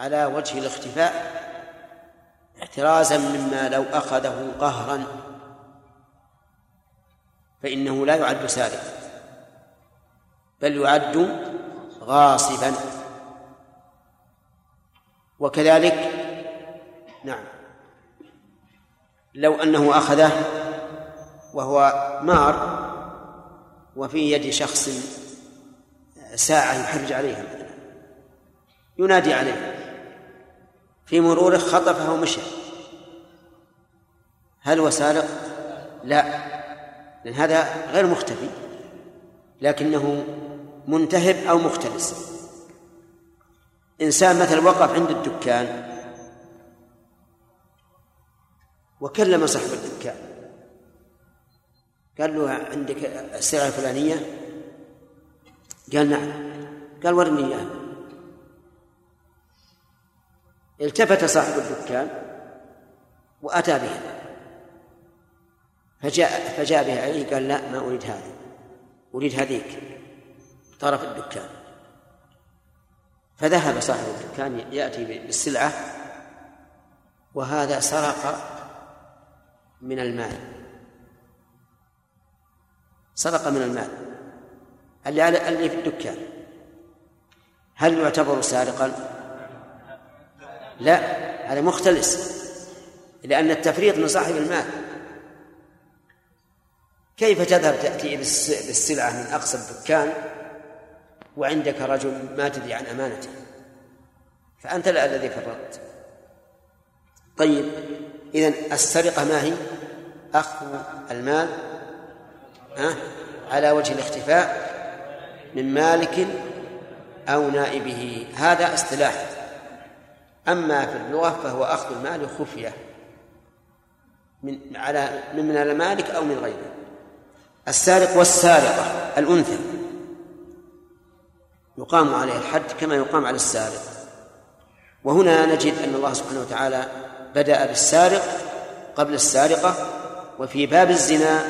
على وجه الاختفاء احترازا مما لو أخذه قهرا. فإنه لا يعد سارقا بل يعد غاصبا. وكذلك نعم لو أنه أخذه وهو مار وفي يد شخص ساعة يحرج عليها ينادي عليه في مروره خطفه ومشى. هل هو سارق؟ لا لأن هذا غير مختفي لكنه منتهب أو مختلس. إنسان مثلا وقف عند الدكان وكلم صاحب الدكان. قال له عندك السلعة الفلانية؟ قال نعم. قال ورني إياها التفت صاحب الدكان وأتى بها فجاء فجاء بها عليه قال لا ما أريد هذه أريد هذيك. طرف الدكان. فذهب صاحب الدكان يأتي بالسلعة وهذا سرق من المال. سرق من المال. اللي في الدكان. هل يعتبر سارقا؟ لا هذا مختلس لأن التفريط من صاحب المال. كيف تذهب تأتي بالسلعة من أقصى الدكان وعندك رجل ما تدري عن أمانته؟ فأنت الذي فرطت. طيب إذن السرقة ما هي؟ أخذ المال ها على وجه الاختفاء من مالك أو نائبه. هذا اصطلاح. أما في اللغة فهو أخذ المال خفية. من على من المالك أو من غيره. السارق والسارقة الأنثى. يقام عليه الحد كما يقام على السارق. وهنا نجد أن الله سبحانه وتعالى بدأ بالسارق قبل السارقة وفي باب الزنا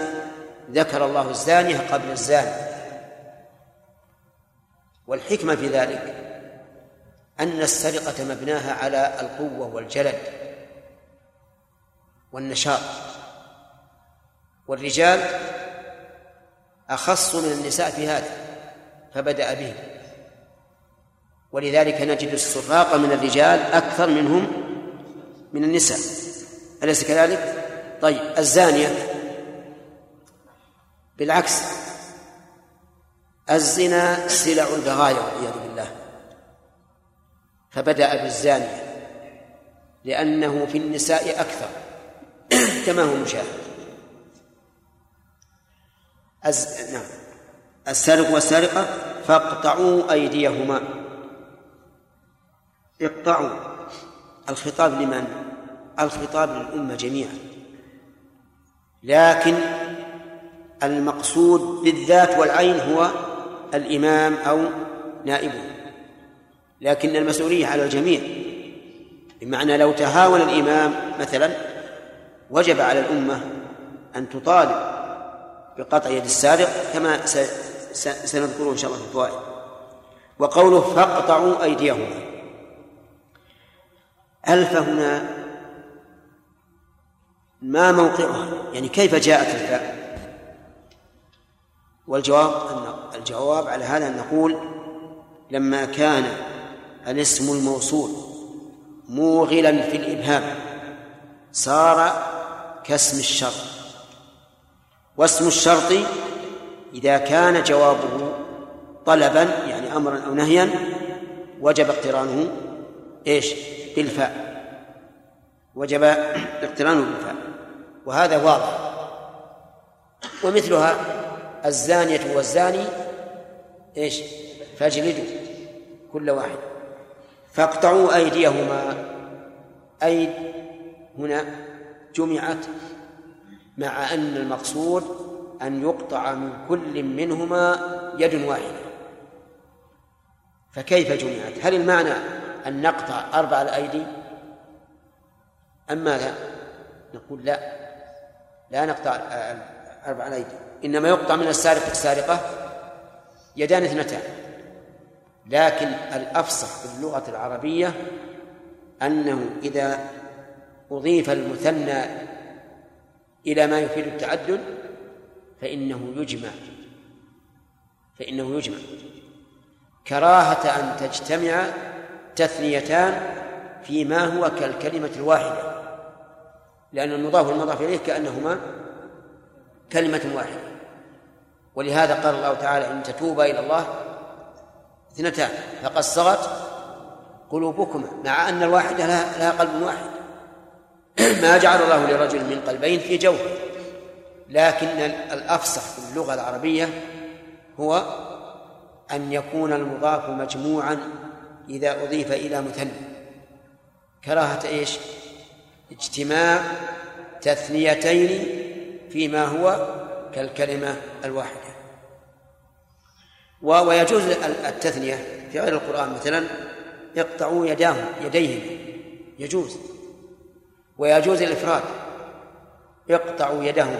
ذكر الله الزانية قبل الزاني. والحكمة في ذلك أن السرقة مبناها على القوة والجلد والنشاط. والرجال أخص من النساء في هذا فبدأ به. ولذلك نجد السراق من الرجال أكثر منهم من النساء. أليس كذلك؟ طيب الزانية. بالعكس الزنا سلع البغايا والعياذ بالله. فبدأ بالزانية لأنه في النساء أكثر كما هو مشاهد. أز... نعم. السارق والسارقة فاقطعوا أيديهما. اقطعوا. الخطاب لمن؟ الخطاب للأمة جميعا. لكن المقصود بالذات والعين هو الإمام أو نائبه. لكن المسؤولية على الجميع. بمعنى لو تهاون الإمام مثلا وجب على الأمة أن تطالب بقطع يد السارق كما سنذكره إن شاء الله في الفوائد. وقوله فاقطعوا أيديهم. ألف هنا ما موقعها يعني كيف جاءت الفاء؟ والجواب أن الجواب على هذا أن نقول لما كان الاسم الموصول موغلا في الإبهام صار كاسم الشرط. واسم الشرط إذا كان جوابه طلبا يعني أمرا أو نهيا وجب اقترانه إيش؟ بالفاء. وجب اقترانه بالفاء. وهذا واضح. ومثلها الزانية والزاني إيش؟ فاجلدوا كل واحد. فاقطعوا أيديهما. أيد هنا جمعت مع أن المقصود أن يقطع من كل منهما يد واحدة. فكيف جمعت؟ هل المعنى أن نقطع أربع الأيدي؟ أم ماذا؟ نقول لا. لا نقطع أربع الأيدي. إنما يقطع من السارق السارقة يدان اثنتان. لكن الأفصح في اللغة العربية أنه إذا أضيف المثنى إلى ما يفيد التعدد فإنه يجمع فإنه يجمع. كراهة أن تجتمع تثنيتان فيما هو كالكلمة الواحدة لأن المضاف والمضاف إليه كأنهما كلمة واحدة. ولهذا قال الله تعالى إن تتوبا إلى الله اثنتان فقد صغت قلوبكما مع أن الواحدة لها, قلب واحد. ما جعل الله لرجل من قلبين في جوفه. لكن الأفصح في اللغة العربية هو أن يكون المضاف مجموعا إذا أضيف إلى مثنى. كراهة إيش؟ اجتماع تثنيتين فيما هو كالكلمة الواحدة. ويجوز التثنية في غير القرآن مثلا يقطعوا يداهم يديهم. يجوز. ويجوز الإفراد يقطع يدهم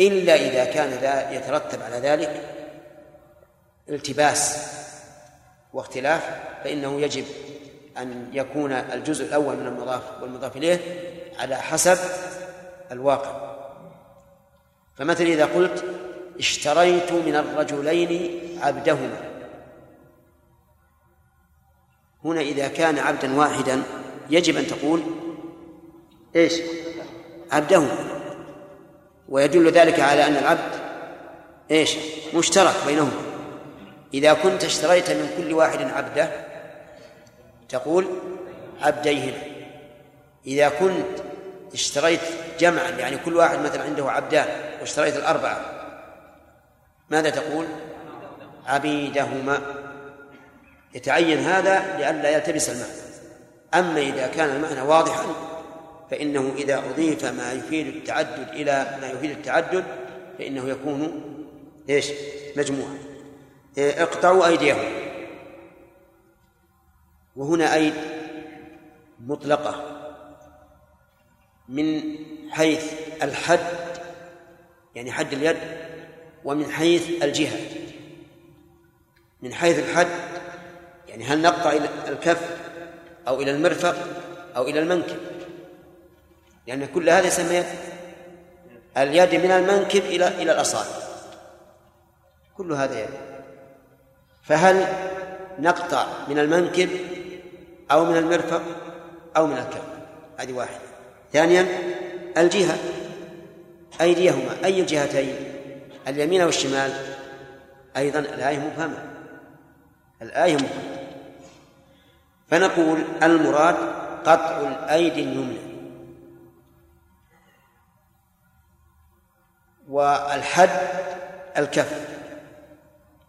إلا إذا كان يترتب على ذلك التباس واختلاف فإنه يجب أن يكون الجزء الأول من المضاف والمضاف إليه على حسب الواقع. فمثلا إذا قلت اشتريت من الرجلين عبدهما. هنا إذا كان عبدا واحدا يجب أن تقول إيش؟ عبدهما. ويدل ذلك على أن العبد إيش؟ مشترك بينهما. إذا كنت اشتريت من كل واحد عبده تقول عبديهما. إذا كنت اشتريت جمعا يعني كل واحد مثلا عنده عبدان واشتريت الأربعة ماذا تقول؟ عبيدهما. يتعين هذا لئلا يلتبس المعنى. أما إذا كان المعنى واضحا فإنه إذا أضيف ما يفيد التعدد إلى ما يفيد التعدد فإنه يكون إيش؟ مجموعة اقطعوا أيديهم. وهنا أيد مطلقة. من حيث الحد يعني حد اليد ومن حيث الجهة. من حيث الحد يعني هل نقطع إلى الكف أو إلى المرفق أو إلى المنكب؟ لأن كل هذا يسمى يد اليد من المنكب إلى إلى الأصابع. كل هذا يد فهل نقطع من المنكب أو من المرفق أو من الكف؟ هذه واحدة. ثانيا الجهة أيديهما أي الجهتين؟ اليمين أو الشمال؟ أيضا الآية مفهمة الآية مفهمة فنقول المراد قطع الأيدي اليمنى. والحد الكف.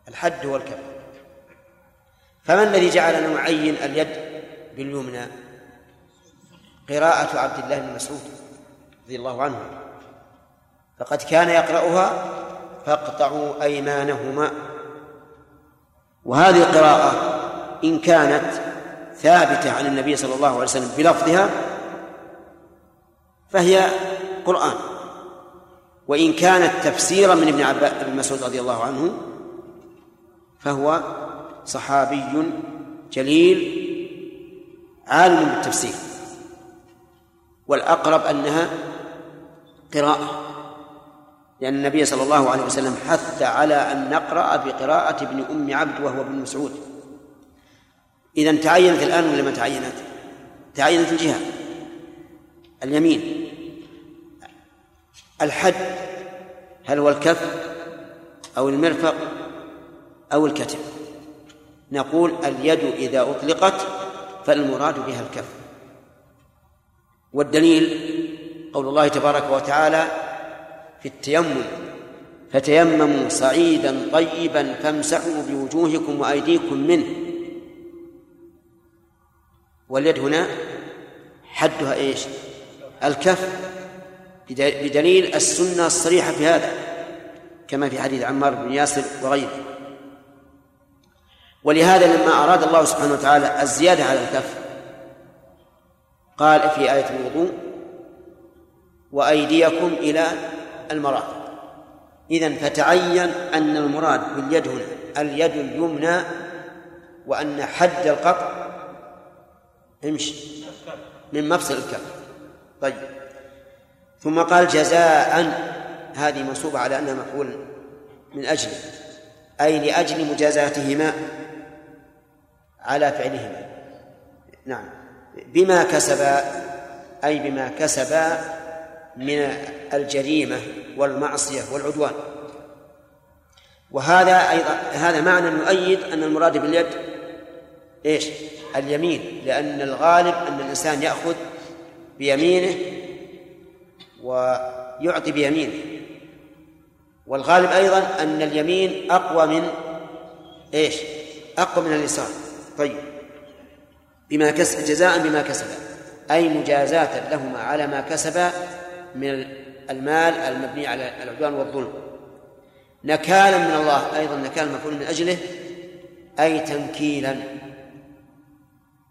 الحد هو الكف. فما الذي جعلنا نعين اليد باليمنى؟ قراءة عبد الله بن مسعود رضي الله عنه. فقد كان يقرأها فاقطعوا أيمانهما. وهذه القراءة إن كانت ثابتة عن النبي صلى الله عليه وسلم بلفظها فهي قرآن. وإن كانت تفسيرا من ابن عباس بن مسعود رضي الله عنه فهو صحابي جليل عالم بالتفسير. والأقرب أنها قراءة. لأن النبي صلى الله عليه وسلم حث على أن نقرأ بقراءة ابن أم عبد وهو ابن مسعود. إذا تعينت الآن ولا ما تعينت؟ تعينت الجهة. اليمين. الحد. هل هو الكف أو المرفق أو الكتف؟ نقول اليد إذا أطلقت فالمراد بها الكف. والدليل قول الله تبارك وتعالى في التيمم. فتيمموا صعيدا طيبا فامسحوا بوجوهكم وأيديكم منه. واليد هنا حدها إيش؟ الكف. بدليل السنة الصريحة في هذا كما في حديث عمار بن ياسر وغيره. ولهذا لما أراد الله سبحانه وتعالى الزيادة على الكف قال في آية الوضوء وأيديكم إلى المرافق. إذن فتعين أن المراد باليد هنا اليد اليمنى وأن حد القطع امشي من مفصل الكف. طيب. ثم قال جزاء هذه منصوبة على أنها مفعول من أجله أي لأجل مجازاتهما على فعلهما. نعم. بما كسبا أي بما كسبا من الجريمة والمعصية والعدوان وهذا أيضا هذا معنى يؤيد أن المراد باليد إيش؟ اليمين لأن الغالب أن الإنسان يأخذ بيمينه ويعطي بيمينه والغالب أيضا أن اليمين أقوى من إيش؟ أقوى من اليسار طيب بما كسب جزاء بما كسب أي مجازاة لهما على ما كسبا من المال المبني على العدوان والظلم. نكالا من الله أيضا نكال مفعول من أجله أي تنكيلا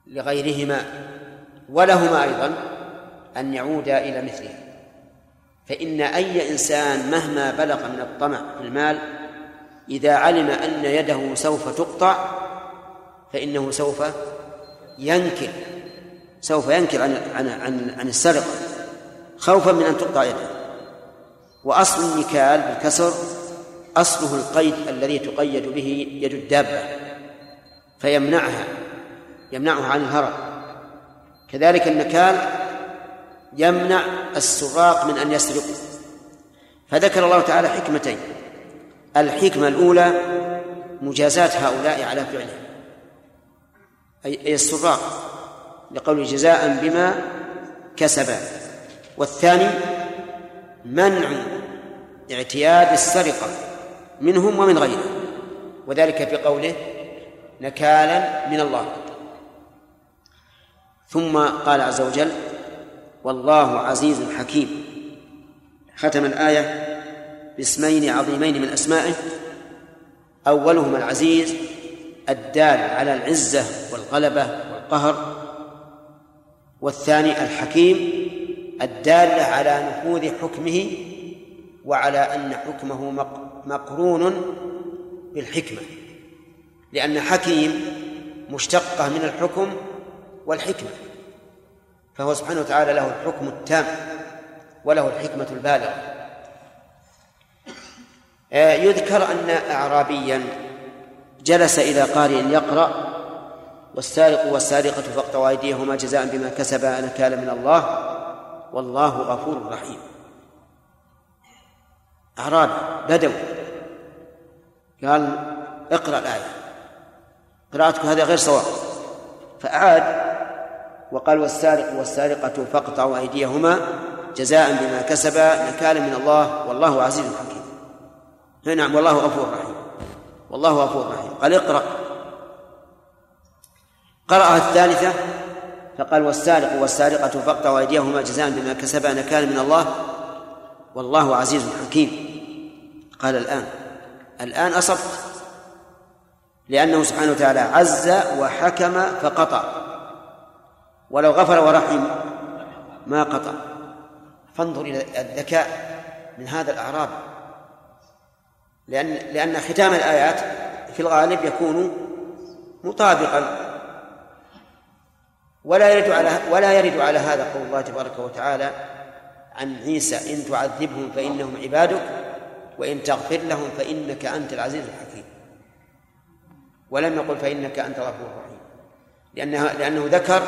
لغيرهما ولهما أيضا أن يعودا إلى مثله. فإن أي إنسان مهما بلغ من الطمع في المال إذا علم أن يده سوف تقطع فإنه سوف ينكر سوف ينكر عن عن عن, عن السرقة. خوفا من أن تقطع يده. وأصل النكال بالكسر أصله القيد الذي تقيد به يد الدابة فيمنعها يمنعها عن الهرب. كذلك النكال يمنع السراق من أن يسرقوا فذكر الله تعالى حكمتين. الحكمة الأولى مجازاة هؤلاء على فعلهم. أي السراق لقول جزاء بما كسبا. والثاني منع اعتياد السرقة منهم ومن غيرهم وذلك في قوله نكالا من الله. ثم قال عز وجل والله عزيز حكيم. ختم الآية باسمين عظيمين من أسمائه. أولهما العزيز الدال على العزة والغلبة والقهر والثاني الحكيم الدال على نفوذ حكمه وعلى أن حكمه مقرون بالحكمة لأن حكيم مشتقة من الحكم والحكمة فهو سبحانه وتعالى له الحكم التام وله الحكمة البالغة. آه، يذكر أن أعرابيا جلس إلى قارئ يقرأ والسارق والسارقة فاقطعوا أيديهما جزاء بما كسبا نكالا من الله. والله غفور رحيم. أعرابي بدو. قال اقرأ الآية. قراءتك هذا غير صواب. فأعاد وقال والسارق والسارقة فاقطعوا أيديهما جزاء بما كسبا نكالا من الله والله عزيز حكيم. نعم والله غفور رحيم. والله غفور رحيم. قال اقرأ. قرأها الثالثة. فقال والسارق والسارقة فاقطعوا أيديهما جزاء بما كسبا نكالا من الله. والله عزيز حكيم. قال الآن. الآن أصبت. لأنه سبحانه وتعالى عز وحكم فقطع. ولو غفر ورحم ما قطع. فانظر إلى الذكاء من هذا الأعراب. لأن لأن ختام الآيات في الغالب يكون مطابقا ولا يرد على ولا يرد على هذا قول الله تبارك وتعالى عن عيسى إن تعذبهم فإنهم عبادك وإن تغفر لهم فإنك أنت العزيز الحكيم. ولم يقل فإنك أنت الغفور الرحيم لأنه لأنه ذكر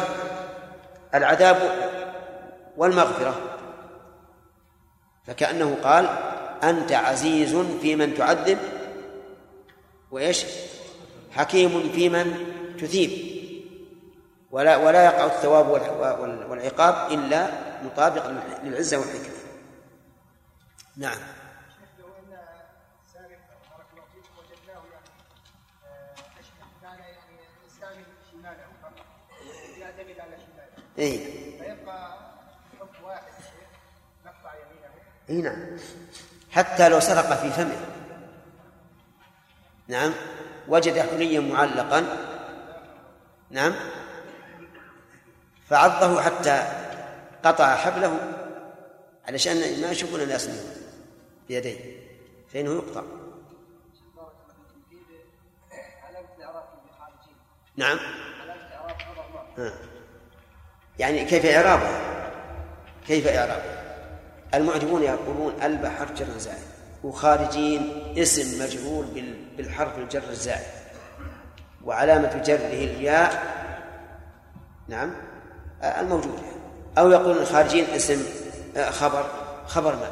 العذاب والمغفرة. فكأنه قال أنت عزيز في من تعذب وإيش؟ حكيم في من تثيب. ولا ولا يقع الثواب والعقاب إلا مطابق للعزة والحكمة. نعم. اي فيبقى حكم واحد نقطع يمينه اي نعم. حتى لو سرق في فمه. نعم. وجد حليا معلقا. نعم. فعضه حتى قطع حبله علشان ما يشوفون الناس بيديه فإنه يقطع. نعم. يعني كيف إعرابها كيف إعرابها المعجبون يقولون البى حرف جر زائد وخارجين اسم مجرور بالحرف الجر الزائد وعلامة جره الياء. نعم. الموجودة أو يقول الخارجين اسم خبر. خبر ما؟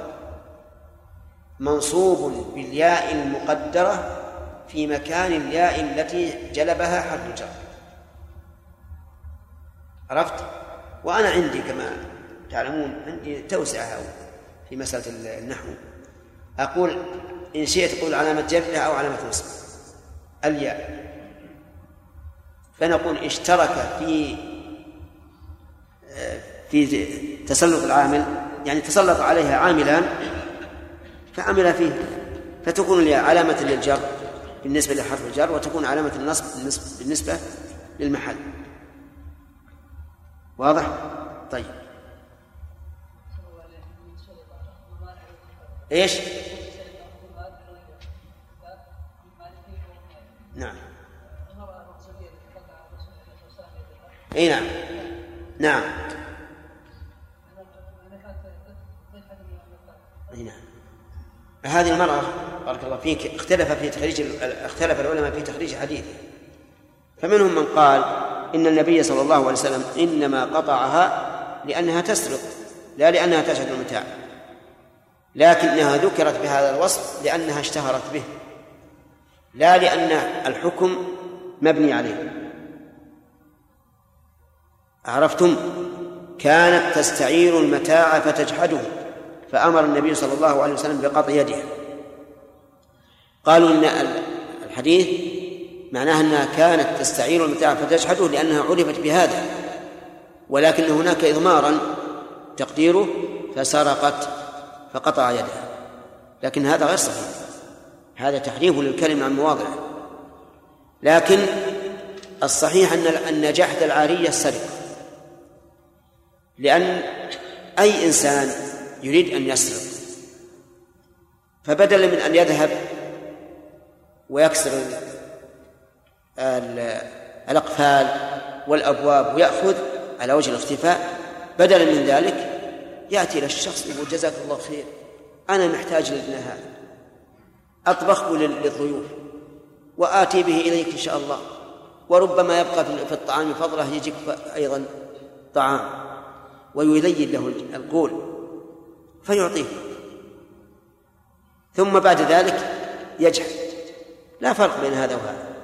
منصوب بالياء المقدرة في مكان الياء التي جلبها حرف الجر. عرفت؟ وأنا عندي كما تعلمون عندي توسعة في مسألة النحو. أقول إن شئت تقول علامة جرها أو علامة نصب. الياء. فنقول اشترك في في تسلط العامل يعني تسلط عليها عاملان فعمل فيه. فتكون علامة للجر بالنسبة لحرف الجر وتكون علامة النصب بالنسبة للمحل. واضح؟ طيب. إيش؟ نعم. إي نعم. نعم. نعم. هذه المرأة بارك الله فيك اختلف في تخريج اختلف العلماء في تخريج حديثه. فمنهم من قال إن النبي صلى الله عليه وسلم إنما قطعها لأنها تسرق لا لأنها تشهد المتاع. لكنها ذكرت بهذا الوصف لأنها اشتهرت به لا لأن الحكم مبني عليه. عرفتم؟ كانت تستعير المتاع فتجحده فأمر النبي صلى الله عليه وسلم بقطع يدها قالوا إن الحديث معناها أنها كانت تستعير المتاع فتجحده لأنها عرفت بهذا ولكن هناك إضمارا تقديره فسرقت فقطع يدها. لكن هذا غير صحيح هذا تحريف للكلمة عن مواضعه. لكن الصحيح أن أن جحد العارية السرقة. لأن أي إنسان يريد أن يسرق فبدلا من أن يذهب ويكسر الأقفال والأبواب ويأخذ على وجه الاختفاء بدلا من ذلك يأتي إلى الشخص يقول جزاك الله خير أنا محتاج لابن هذا أطبخه للضيوف وآتي به إليك إن شاء الله وربما يبقى في الطعام فضله يجيك أيضا طعام. ويلين له القول فيعطيه. ثم بعد ذلك يجحد. لا فرق بين هذا وهذا.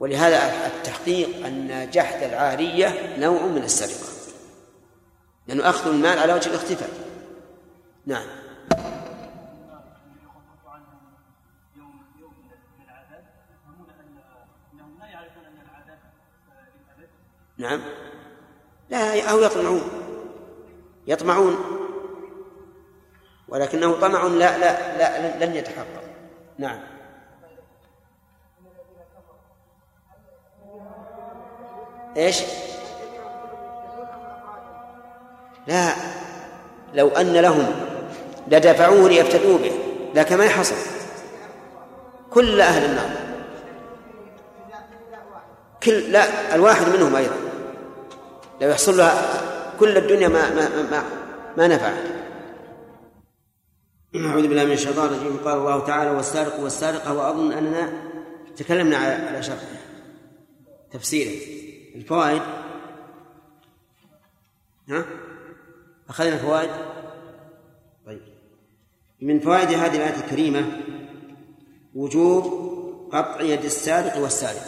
ولهذا التحقيق أن جحد العارية نوع من السرقة. لأنه أخذ المال على وجه الاختفاء. نعم. نعم. لا أو يطمعون. يطمعون. ولكنه طمع لا لا لا لن يتحقق. نعم. إيش؟ لا. لو أن لهم لدفعوه ليفتدوا به. لكن ما يحصل كل أهل النار. كل لا الواحد منهم أيضا. لو يحصل لها كل الدنيا ما ما ما, ما نفع أعوذ بالله من الشيطان الرجيم. قال الله تعالى والسارق والسارقة وأظن أننا تكلمنا على شرحه تفسيره الفوائد. ها؟ أخذنا فوائد؟ طيب. من فوائد هذه الآية الكريمة وجوب قطع يد السارق والسارق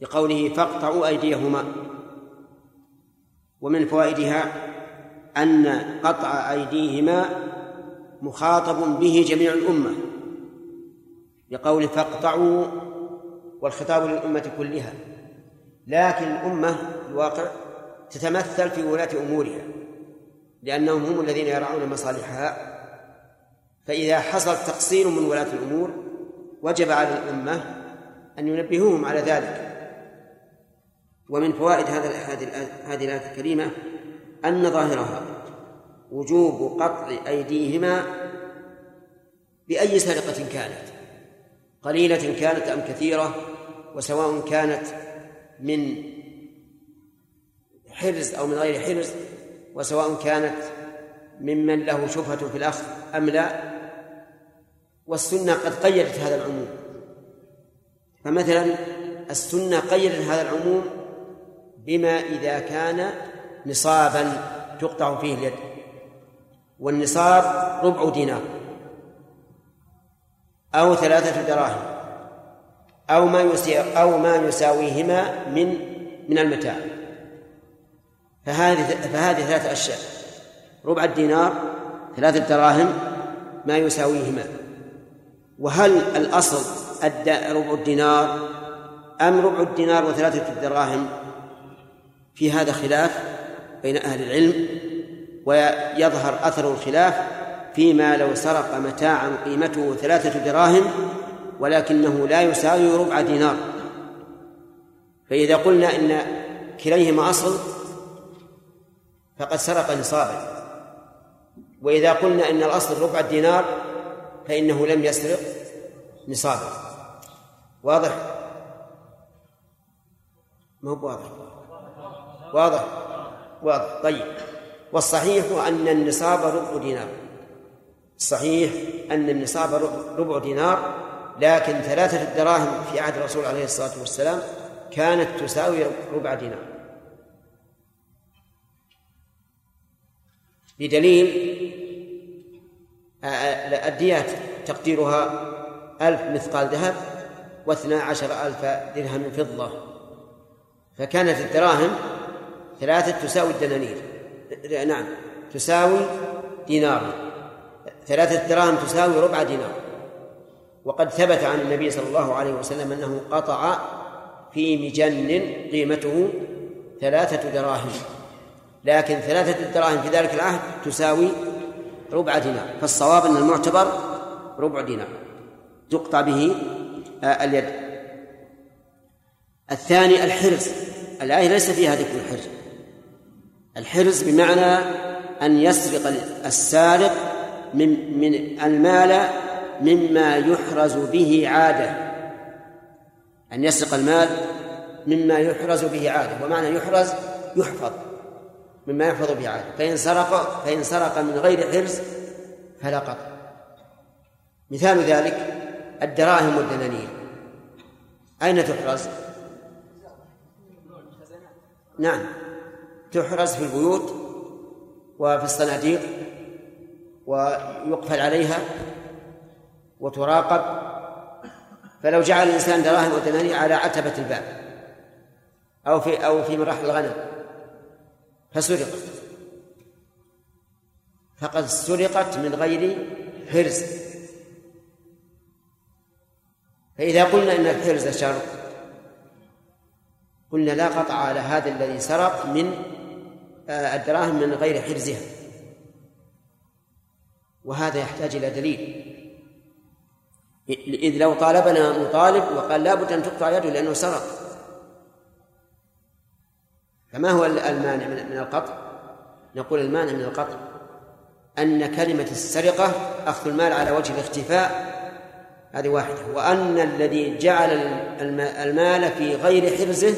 لقوله فاقطعوا أيديهما. ومن فوائدها أن قطع أيديهما مخاطب به جميع الأمة لقول فاقطعوا والخطاب للأمة كلها لكن الأمة الواقع تتمثل في ولاة أمورها لأنهم هم الذين يرعون مصالحها فإذا حصل تقصير من ولاة الأمور وجب على الأمة أن ينبهوهم على ذلك. ومن فوائد هذا هذه الآية الكريمة أن ظاهرها وجوب قطع أيديهما بأي سرقة كانت قليلة كانت أم كثيرة وسواء كانت من حرز أو من غير حرز وسواء كانت ممن له شبهة في الأخذ أم لا والسنة قد قيدت هذا العموم. فمثلا السنة قيدت هذا العموم بما إذا كان نصابا تقطع فيه اليد. والنصاب ربع دينار أو ثلاثة دراهم أو ما أو ما يساويهما من من المتاع. فهذه فهذه ثلاثة أشياء. ربع الدينار ثلاثة دراهم ما يساويهما. وهل الأصل ربع الدينار أم ربع الدينار وثلاثة الدراهم في هذا خلاف بين أهل العلم ويظهر أثر الخلاف فيما لو سرق متاعا قيمته ثلاثة دراهم ولكنه لا يساوي ربع دينار. فإذا قلنا إن كليهما أصل فقد سرق نصابا وإذا قلنا إن الأصل ربع الدينار فإنه لم يسرق نصابا واضح؟ ما هو واضح واضح؟ واضح. طيب. والصحيح أن النصاب ربع دينار. الصحيح أن النصاب ربع دينار لكن ثلاثة الدراهم في عهد الرسول عليه الصلاة والسلام كانت تساوي ربع دينار. بدليل الديات تقديرها ألف مثقال ذهب واثنا عشر ألف درهم فضة. فكانت الدراهم ثلاثة تساوي الدنانير. نعم. تساوي دينار. ثلاثة دراهم تساوي ربع دينار. وقد ثبت عن النبي صلى الله عليه وسلم أنه قطع في مجن قيمته ثلاثة دراهم. لكن ثلاثة دراهم في ذلك العهد تساوي ربع دينار. فالصواب أن المعتبر ربع دينار. تقطع به آه، اليد. الثاني الحرز الآية ليس فيها ذكر الحرز الحرز بمعنى أن يسرق السارق من من المال مما يحرز به عادة. أن يسرق المال مما يحرز به عادة. ومعنى يحرز يحفظ. مما يحفظ به عادة. فإن سرق فإن سرق من غير حرز فلا قطع مثال ذلك الدراهم والدنانير. أين تحرز؟ نعم. تحرز في البيوت وفي الصناديق ويقفل عليها وتراقب. فلو جعل الإنسان دراهم ودنانير على عتبة الباب أو في أو في مراح الغنم فسرقت. فقد سرقت من غير حرز. فإذا قلنا إن الحرز شر قلنا لا قطع على هذا الذي سرق من الدراهم من غير حرزها. وهذا يحتاج إلى دليل. إذ لو طالبنا مطالب وقال لا بد أن تقطع يده لأنه سرق. فما هو المانع من القطع؟ نقول المانع من القطع أن كلمة السرقة أخذ المال على وجه الاختفاء. هذه واحدة. وأن الذي جعل المال في غير حرزه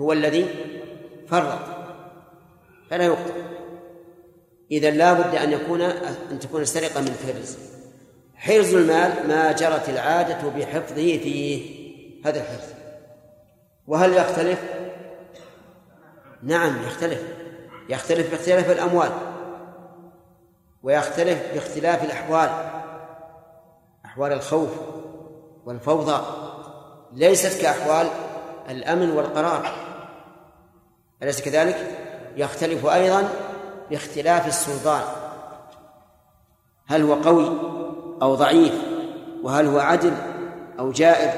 هو الذي فرط فلا يقطع إذا لا بد أن يكون أن تكون السرقة من حرز حرز المال ما جرت العادة بحفظه فيه. هذا الحرز وهل يختلف؟ نعم يختلف. يختلف باختلاف الأموال. ويختلف باختلاف الأحوال. أحوال الخوف والفوضى. ليست كأحوال الأمن والقرار. أليس كذلك؟ يختلف أيضا باختلاف السلطان. هل هو قوي أو ضعيف؟ وهل هو عدل أو جائر؟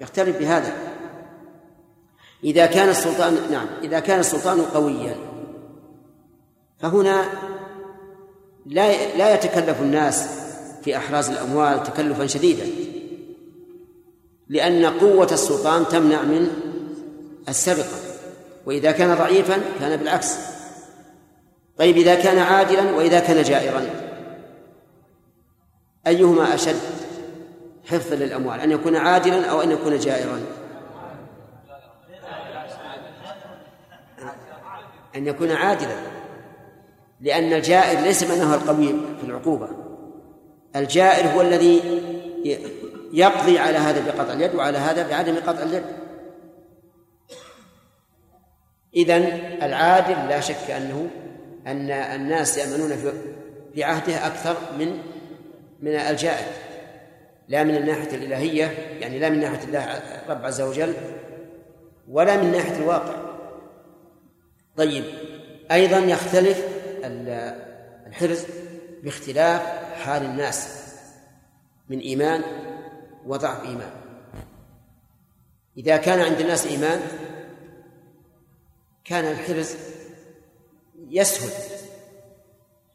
يختلف بهذا. إذا كان السلطان نعم إذا كان السلطان قويا فهنا لا لا يتكلف الناس في أحراز الأموال تكلفا شديدا لأن قوة السلطان تمنع من السرقة. وإذا كان ضعيفا كان بالعكس. طيب إذا كان عادلا وإذا كان جائرا. أيهما أشد حفظا للأموال أن يكون عادلا أو أن يكون جائرا؟ أن يكون عادلا لأن الجائر ليس معناه القوي في العقوبة. الجائر هو الذي يقضي على هذا بقطع اليد وعلى هذا بعدم قطع اليد. إذن العادل لا شك أنه أن الناس يأمنون في عهده أكثر من من الجائر لا من الناحية الإلهية يعني لا من ناحية الله رب عز وجل ولا من ناحية الواقع. طيب أيضا يختلف الحرز باختلاف حال الناس من إيمان وضعف إيمان. إذا كان عند الناس إيمان كان الحرز يسهل.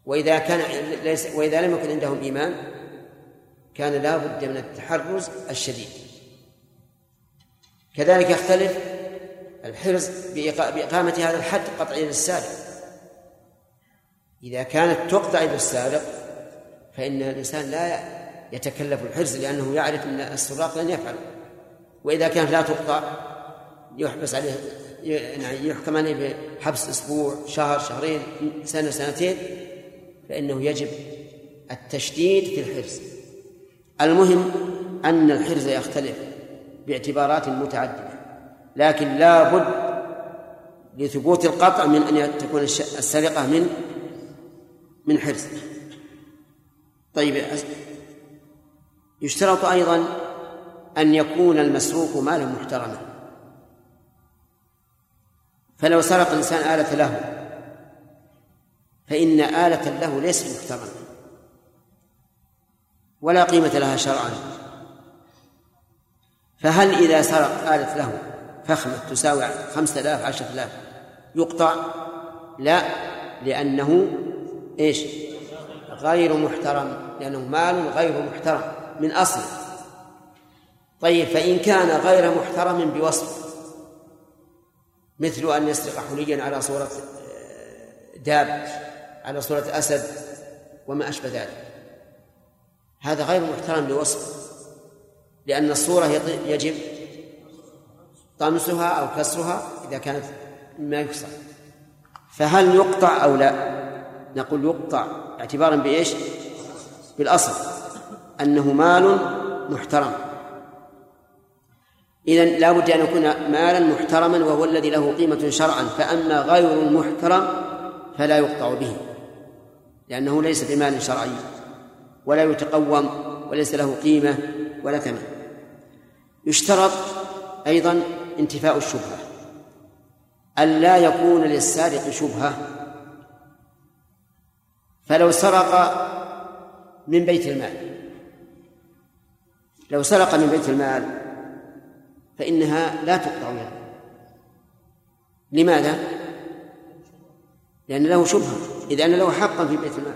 وإذا كان ليس وإذا لم يكن عندهم إيمان كان لا بد من التحرز الشديد. كذلك يختلف الحرز بإقامة هذا الحد قطعي للسارق. إذا كانت تقطع يد السارق فإن الإنسان لا يتكلف الحرز لأنه يعرف أن السراق لن يفعل. وإذا كانت لا تقطع يحبس عليه يعني يحكم عليه بحبس أسبوع شهر شهرين سنة سنتين فإنه يجب التشديد في الحرز المهم أن الحرز يختلف باعتبارات متعددة لكن لا بد لثبوت القطع من أن تكون السرقة من من حرز طيب يشترط أيضا أن يكون المسروق مالا محترما. فلو سرق الإنسان آلة له فإن آلة له ليست محترمة ولا قيمة لها شرعا. فهل إذا سرق آلة له فخمة تساوي خمسة آلاف عشرة آلاف يقطع؟ لا لأنه إيش؟ غير محترم لأنه مال غير محترم من أصله طيب فإن كان غير محترم بوصف مثل أن يسرق حليا على صورة داب على صورة أسد وما أشبه ذلك. هذا غير محترم بوصف لأن الصورة يجب طمسها أو كسرها إذا كانت مما يكسر. فهل يقطع أو لا؟ نقول يقطع اعتبارا بإيش؟ بالأصل أنه مال محترم. إذا لا بد أن يكون مالا محترما وهو الذي له قيمة شرعا فأما غير المحترم فلا يقطع به لأنه ليس بمال شرعي ولا يتقوم وليس له قيمة ولا ثمن. يشترط أيضا انتفاء الشبهة ألا يكون للسارق شبهة. فلو سرق من بيت المال لو سرق من بيت المال فإنها لا تقطع يده لماذا؟ لأن له شبهة. إذ أن له حقا في بيت المال.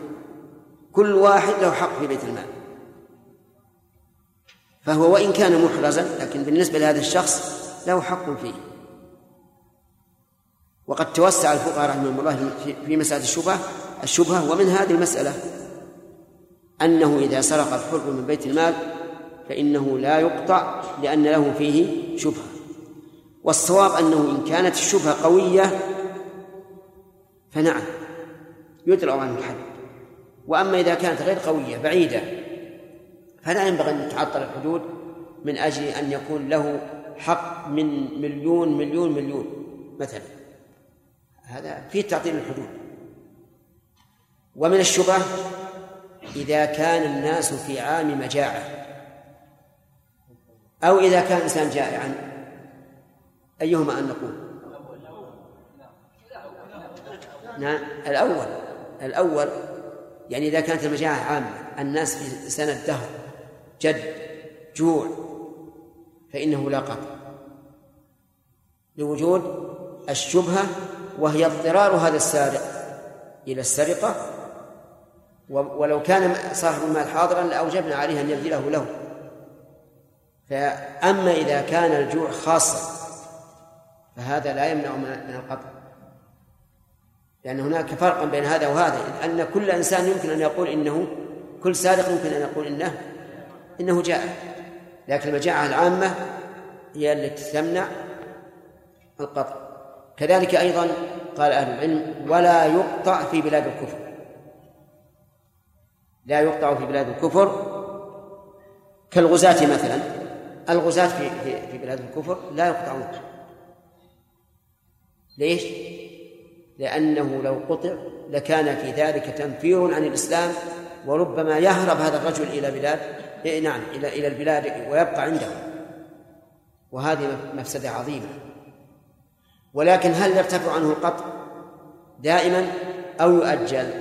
كل واحد له حق في بيت المال. فهو وإن كان محرزا لكن بالنسبة لهذا الشخص له حق فيه. وقد توسع الفقهاء رحمهم الله في مسألة الشبهة. الشبهة ومن هذه المسألة أنه إذا سرق الحر من بيت المال فإنه لا يقطع لأن له فيه شبهة. والصواب أنه إن كانت الشبهة قوية فنعم يدرأ عنه الحد. وأما إذا كانت غير قوية بعيدة فلا ينبغي أن تعطل الحدود من أجل أن يكون له حق من مليون مليون مليون مثلا. هذا فيه تعطيل الحدود. ومن الشبه إذا كان الناس في عام مجاعة أو إذا كان الإنسان جائعا أيهما أن نقول؟ نعم الأول الأول يعني إذا كانت المجاعة عامة الناس في سنة دهر جد جوع فإنه لا قطع. لوجود الشبهة وهي اضطرار هذا السارق إلى السرقة ولو كان صاحب المال حاضرا لأوجبنا عليه أن يبذله له. فأما إذا كان الجوع خاصا فهذا لا يمنع من القطع. لأن هناك فرقا بين هذا وهذا. أن كل إنسان يمكن أن يقول إنه كل سارق يمكن أن يقول إنه إنه جاء لكن المجاعة العامة هي التي تمنع القطع. كذلك أيضا قال أهل العلم ولا يقطع في بلاد الكفر. لا يقطع في بلاد الكفر كالغزاة مثلا. الغزاة في في بلاد الكفر لا يقطعون. ليش؟ لأنه لو قطع لكان في ذلك تنفير عن الإسلام وربما يهرب هذا الرجل إلى بلاد إيه نعم إلى إلى البلاد ويبقى عنده. وهذه مفسدة عظيمة. ولكن هل يرتفع عنه القطع؟ دائما أو يؤجل؟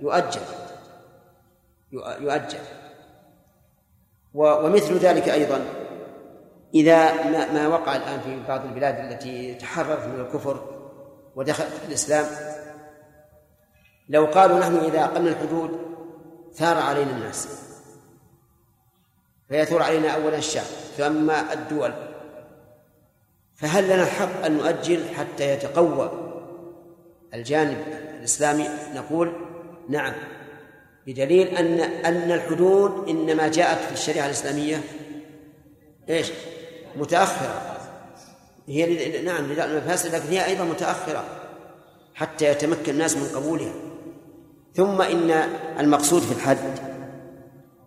يؤجل. يؤجل. ومثل ذلك أيضا إذا ما, ما وقع الآن في بعض البلاد التي تحررت من الكفر ودخلت في الإسلام لو قالوا نحن إذا أقمنا الحدود ثار علينا الناس. فيثور علينا أولا الشعب ثم الدول. فهل لنا الحق أن نؤجل حتى يتقوى الجانب الإسلامي؟ نقول نعم. بدليل أن أن الحدود إنما جاءت في الشريعة الإسلامية. إيش؟ متأخرة. هي نعم المفاسد لكن هي أيضا متأخرة حتى يتمكن الناس من قبولها. ثم إن المقصود في الحد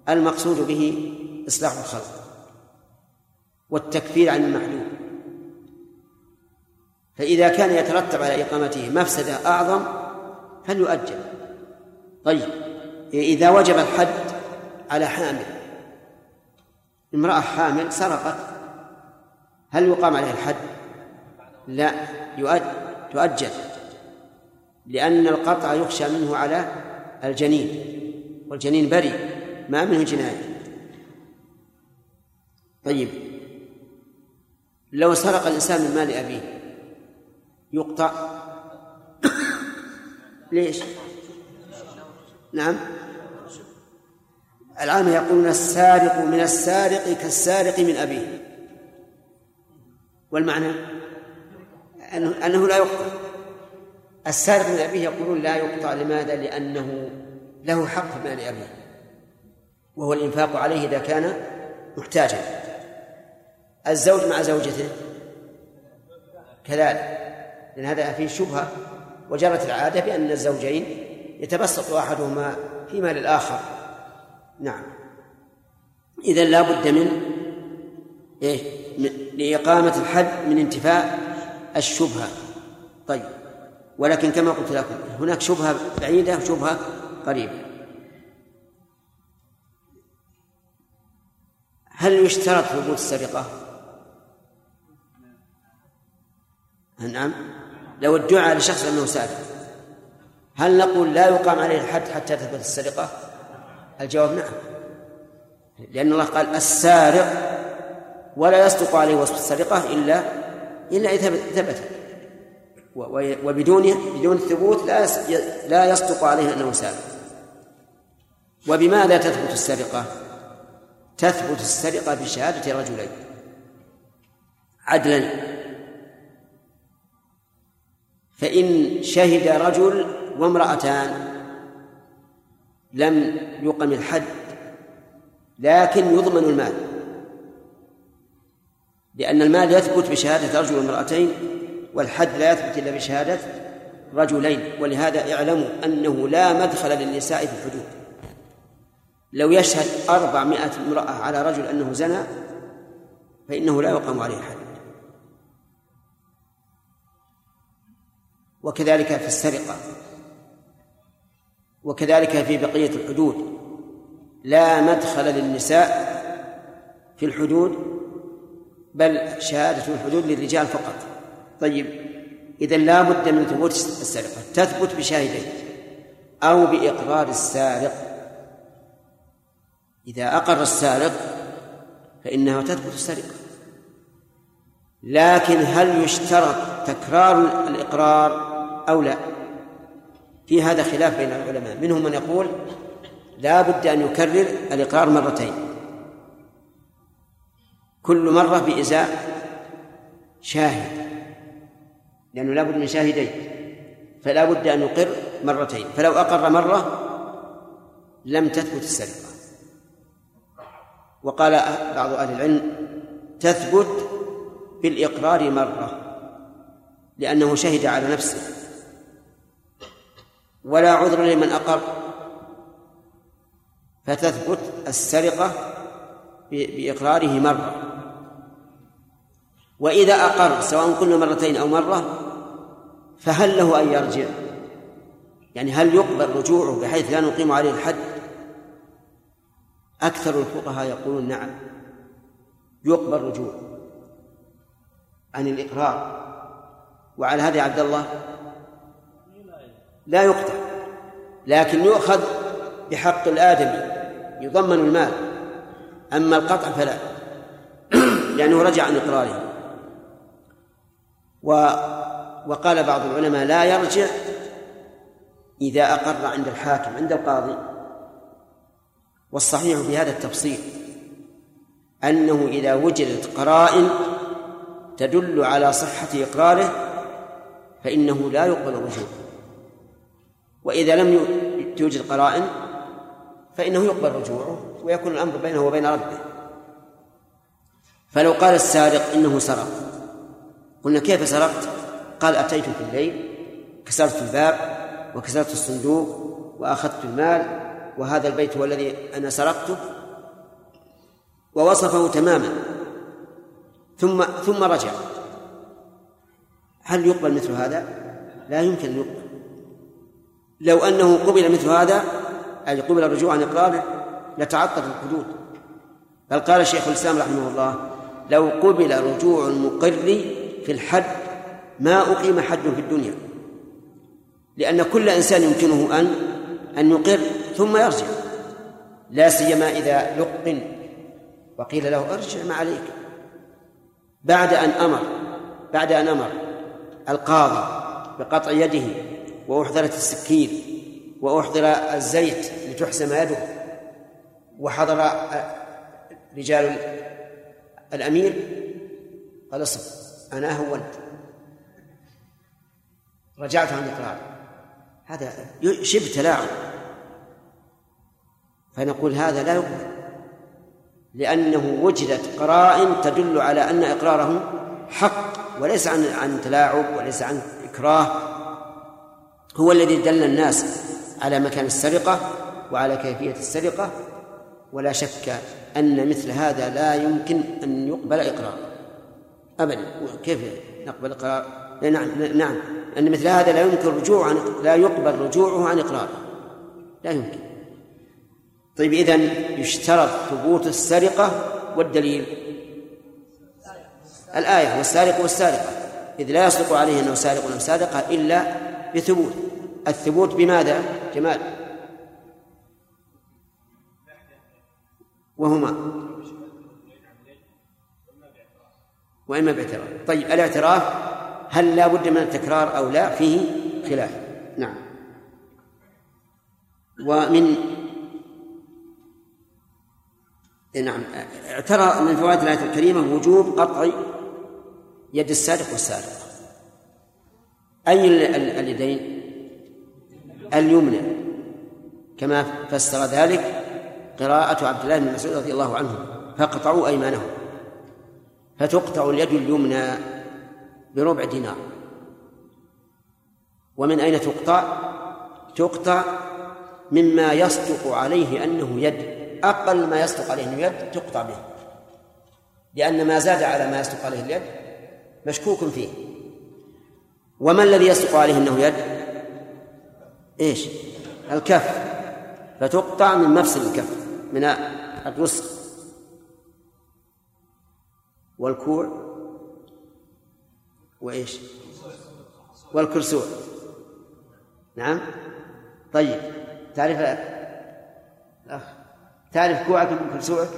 المقصود به إصلاح الخلق والتكفير عن المحلول. فإذا كان يترتب على إقامته مفسدة أعظم فليؤجل. طيب إذا وجب الحد على حامل امرأة حامل سرقت هل يقام عليها الحد؟ لا يؤجل لأن القطع يخشى منه على الجنين والجنين بريء ما منه جناية طيب لو سرق الإنسان من مال أبيه يقطع ليش؟ نعم العامة يقولون السارق من السارق كالسارق من أبيه والمعنى؟ أنه, أنه لا يقطع. السارق من أبيه يقولون لا يقطع لماذا؟ لأنه له حق في مال أبيه. وهو الإنفاق عليه إذا كان محتاجا. الزوج مع زوجته؟ كذلك. لأن هذا فيه شبهة وجرت العادة بأن الزوجين يتبسط أحدهما في مال الآخر. نعم. إذا لا بد من إيه؟ لإقامة الحد من انتفاء الشبهة. طيب. ولكن كما قلت لكم هناك شبهة بعيدة وشبهة قريبة. هل يشترط ثبوت السرقة؟ نعم. لو ادعى لشخص أنه سارق هل نقول لا يقام عليه الحد حتى تثبت السرقة؟ الجواب نعم. لأن الله قال السارق ولا يصدق عليه وصف السرقة إلا إلا إذا ثبت. وبدون بدون الثبوت لا لا يصدق عليه أنه سارق. وبماذا تثبت السرقة؟ تثبت السرقة بشهادة رجلين. عدلا. فإن شهد رجل وامرأتان لم يقم الحد لكن يضمن المال. لأن المال يثبت بشهادة رجل وامرأتين والحد لا يثبت إلا بشهادة رجلين ولهذا اعلموا أنه لا مدخل للنساء في الحدود. لو يشهد أربعمائة امرأة على رجل أنه زنى فإنه لا يقام عليه حد. وكذلك في السرقة وكذلك في بقية الحدود لا مدخل للنساء في الحدود بل شهادة الحدود للرجال فقط. طيب إذا لا بد من ثبوت السرقة. تثبت بشاهدين أو بإقرار السارق. إذا أقر السارق فإنها تثبت السرقة. لكن هل يشترط تكرار الإقرار أو لا؟ في هذا خلاف بين العلماء. منهم من يقول لا بد أن يكرر الإقرار مرتين. كل مرة بإزاء شاهد لأنه لا بد من شاهدين فلا بد أن يقر مرتين فلو أقر مرة لم تثبت السرقة. وقال بعض أهل العلم تثبت بالإقرار مرة لأنه شهد على نفسه. ولا عذر لمن أقر فتثبت السرقة بإقراره مرة. وإذا أقر سواء كنا مرتين أو مرة فهل له أن يرجع؟ يعني هل يقبل رجوعه بحيث لا نقيم عليه الحد؟ أكثر الفقهاء يقولون نعم. يقبل رجوعه عن الإقرار. وعلى هذا عبد الله لا يقطع لكن يؤخذ بحق الآدمي يضمن المال. أما القطع فلا لأنه رجع عن إقراره. و وقال بعض العلماء لا يرجع إذا أقر عند الحاكم عند القاضي. والصحيح في هذا التفصيل أنه إذا وجدت قرائن تدل على صحة إقراره فإنه لا يقبل الرجوع وإذا لم توجد قرائن فإنه يقبل رجوعه ويكون الأمر بينه وبين ربه. فلو قال السارق إنه سرق قلنا كيف سرقت؟ قال أتيت في الليل كسرت الباب وكسرت الصندوق وأخذت المال وهذا البيت هو الذي أنا سرقته. ووصفه تماما. ثم ثم رجع. هل يقبل مثل هذا؟ لا يمكن أن يقبل. لو أنه قبل مثل هذا أي قبل الرجوع عن إقراره لتعطل الحدود. بل قال شيخ الإسلام رحمه الله لو قبل رجوع المقر في الحد ما أقيم حد في الدنيا لأن كل إنسان يمكنه أن أن يقر ثم يرجع لا سيما إذا لقن وقيل له ارجع ما عليك. بعد أن أمر بعد أن أمر القاضي بقطع يده وأحضرت السكين وأحضر الزيت لتحسم يده وحضر رجال الأمير قال اصبر. أنا هونت رجعت عن الإقرار. هذا شبه تلاعب. فنقول هذا لا يقبل. لأنه وجدت قرائن تدل على أن إقراره حق وليس عن عن تلاعب وليس عن إكراه. هو الذي دل الناس على مكان السرقة وعلى كيفية السرقة. ولا شك أن مثل هذا لا يمكن أن يقبل إقرار أبدا. كيف نقبل إقرار نعم نعم. أن مثل هذا لا يمكن رجوع عن لا يقبل رجوعه عن إقراره. لا يمكن. طيب إذن يشترط ثبوت السرقة والدليل. الآية والسارق والسارقة. إذ لا يصدق عليه أنه سارق أو سارقة إلا بثبوت. الثبوت بماذا؟ جمال. وهما. وإما باعتراف. طيب الاعتراف هل لا بد من التكرار أو لا؟ فيه خلاف. نعم. ومن نعم. اعترى من فوائد الآية الكريمة وجوب قطع يد السارق والسارق أي اليدين؟ اليمنى. كما فسر ذلك قراءة عبد الله بن مسعود رضي الله عنه فاقطعوا أيمانهم. فتقطع اليد اليمنى بربع دينار. ومن أين تقطع؟ تقطع مما يصدق عليه أنه يد. أقل ما يصدق عليه أنه يد تقطع به. لأن ما زاد على ما يصدق عليه اليد مشكوك فيه. وما الذي يصدق عليه أنه يد؟ إيش؟ الكف. فتقطع من مفصل الكف من الرسغ والكوع وإيش؟ والكرسوع. نعم؟ طيب تعرف أخ تعرف كوعك من كرسوعك؟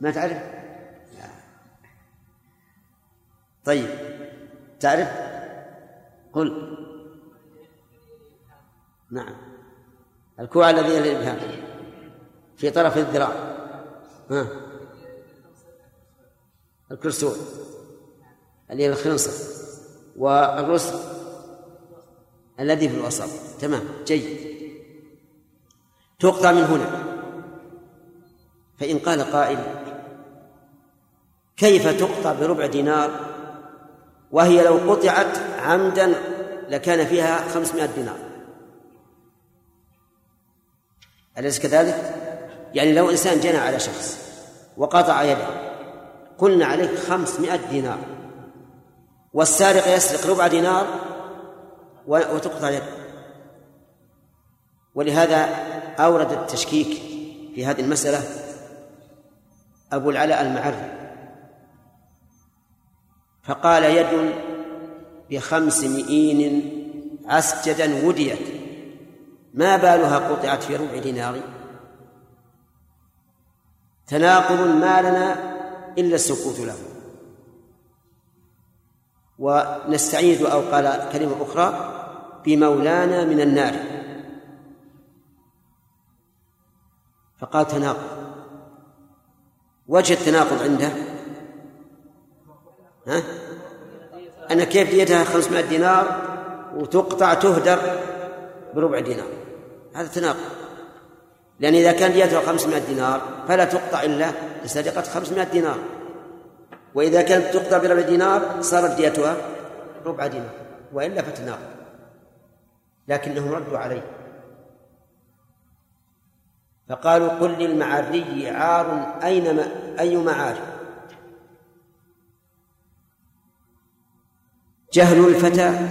ما تعرف؟ لا. طيب تعرف؟ قل. نعم. الكوع الذي يلي الإبهام في طرف الذراع. ها؟ الكرسوع اللي هي الخنصر والرسل الذي في الوسط. تمام. جيد. تقطع من هنا. فإن قال قائل كيف تقطع بربع دينار؟ وهي لو قطعت عمدا لكان فيها خمسمائة دينار. أليس كذلك؟ يعني لو إنسان جنى على شخص وقطع يده قلنا عليه خمسمائة دينار. والسارق يسرق ربع دينار وتقطع يده ولهذا أورد التشكيك في هذه المسألة أبو العلاء المعري. فقال يد بخمس مئين عسجدا وديت. ما بالها قطعت في ربع دينار؟ تناقض ما لنا إلا السكوت له. ونستعيد أو قال كلمة أخرى بمولانا من النار. فقال تناقض. وجه التناقض عنده؟ ها؟ أن كيف ديتها 500 دينار وتقطع تهدر بربع دينار. هذا تناقض. لأن إذا كان ديتها 500 دينار فلا تقطع إلا لسرقة 500 دينار. وإذا كانت تقطع بربع دينار صارت ديتها ربع دينار وإلا فتناقض. لكنهم ردوا عليه. فقالوا قل للمعري عار أين ما أي معار جهل الفتى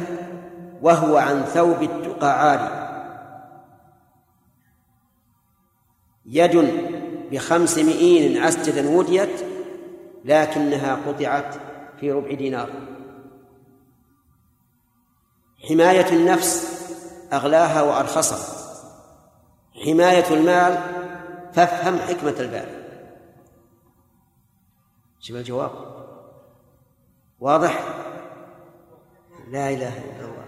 وهو عن ثوب التقى عاري يد بخمس مئين عسجدا وديت لكنها قطعت في ربع دينار. حماية النفس أغلاها وأرخصها. حماية المال فافهم حكمة البال. شوف الجواب. واضح؟ لا إله إلا الله.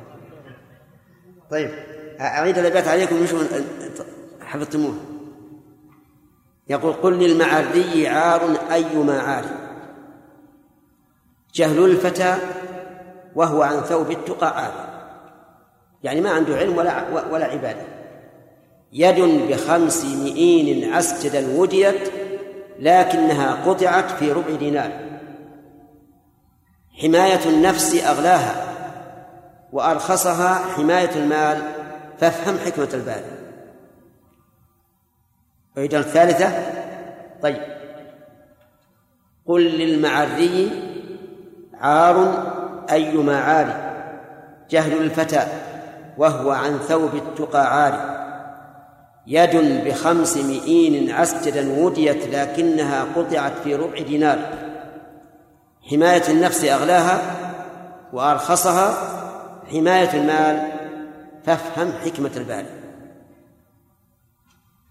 طيب أعيد الأبيات عليكم حفظتموه يقول قل للمعري عار أيما عار. جهل الفتى وهو عن ثوب التقى عار. يعني ما عنده علم ولا ولا عبادة. يد بخمس مئين عسجدا وديت لكنها قطعت في ربع دينار. حماية النفس أغلاها وأرخصها حماية المال. فافهم حكمة البال أعيد الثالثة؟ طيب. قل للمعري عار أيما عار جهل الفتى وهو عن ثوب التقى عاري يد بخمس مئين عسجدا وديت لكنها قطعت في ربع دينار. حماية النفس أغلاها وأرخصها حماية المال. فافهم حكمة البال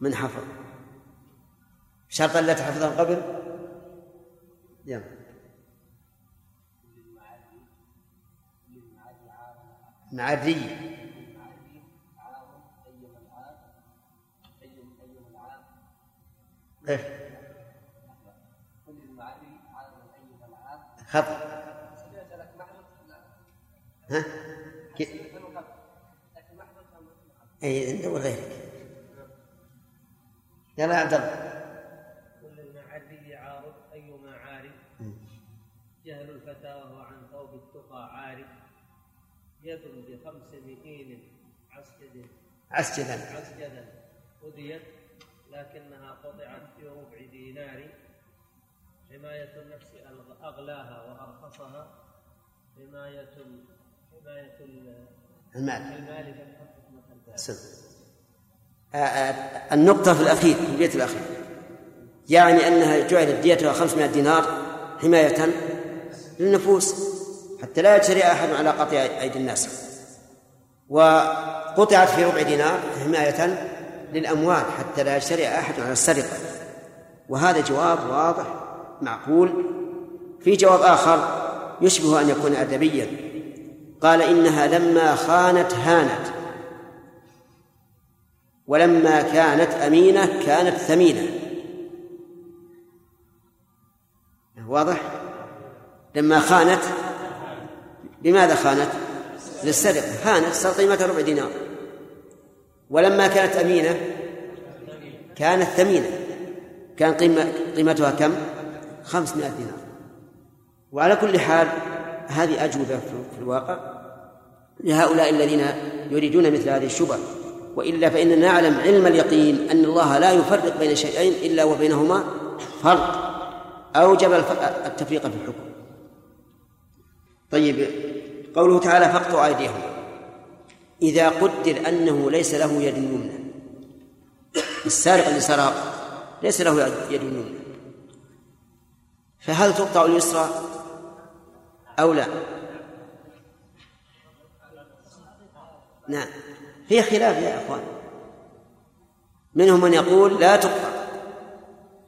من حفظ. شرط لا تحفظها قبل؟ يلا. معري إيه. خطأ. ها؟ اي أنت وغيرك. يلا يا عبد الله. جهل الفتى وهو عن ثوب التقى عارف. يد بخمس مئين عسجد. عسجدا. عسجدا. أديت لكنها قطعت في ربع دينار. حماية النفس أغلاها وأرخصها. حماية حماية المال. المال النقطة في الأخير في البيت الأخير. يعني أنها جعلت ديتها 500 دينار حماية للنفوس حتى لا يجري أحد على قطع أيدي الناس. وقطعت في ربع دينار حماية للأموال حتى لا يشتري أحد على السرقة. وهذا جواب واضح معقول. في جواب آخر يشبه أن يكون أدبيا. قال إنها لما خانت هانت. ولما كانت أمينة كانت ثمينة. واضح؟ لما خانت لماذا خانت؟ للسرقة. هانت صار قيمتها ربع دينار. ولما كانت أمينة كانت ثمينة. كان قيمة قيمتها كم؟ خمسمائة دينار. وعلى كل حال هذه أجوبة في الواقع. لهؤلاء الذين يريدون مثل هذه الشبه وإلا فإننا نعلم علم اليقين أن الله لا يفرق بين شيئين إلا وبينهما فرق. أوجب التفريق في الحكم. طيب قوله تعالى فاقطعوا أيديهم. إذا قدر أنه ليس له يد يمنى. السارق اللي سرق ليس له يد يمنى. فهل تقطع اليسرى أو لا؟ نعم. في خلاف يا أخوان. منهم من يقول لا تقطع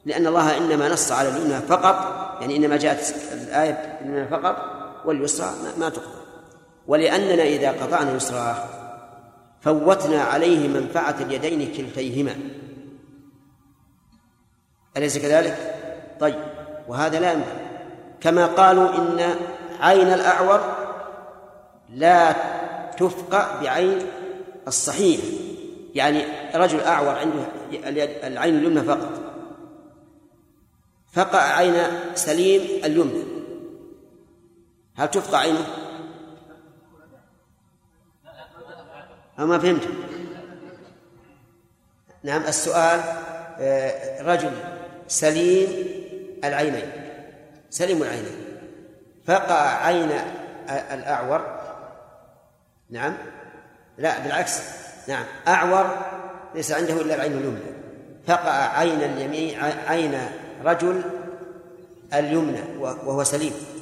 لأن الله إنما نص على اليمنى فقط يعني إنما جاءت الآية إنما فقط. واليسرى ما تقطع ولأننا إذا قطعنا يسرى فوتنا عليه منفعة اليدين كلتيهما. أليس كذلك؟ طيب وهذا لا ينفع. كما قالوا إن عين الأعور لا تفقع بعين الصحيح. يعني رجل أعور عنده العين اليمنى فقط. فقع عين سليم اليمنى. هل تفقع عينه؟ أو ما فهمت. نعم السؤال آه، رجل سليم العينين. سليم العينين. فقع عين الأعور. نعم. لا بالعكس. نعم أعور ليس عنده إلا العين اليمنى. فقع عين اليمين عين رجل اليمنى وهو سليم.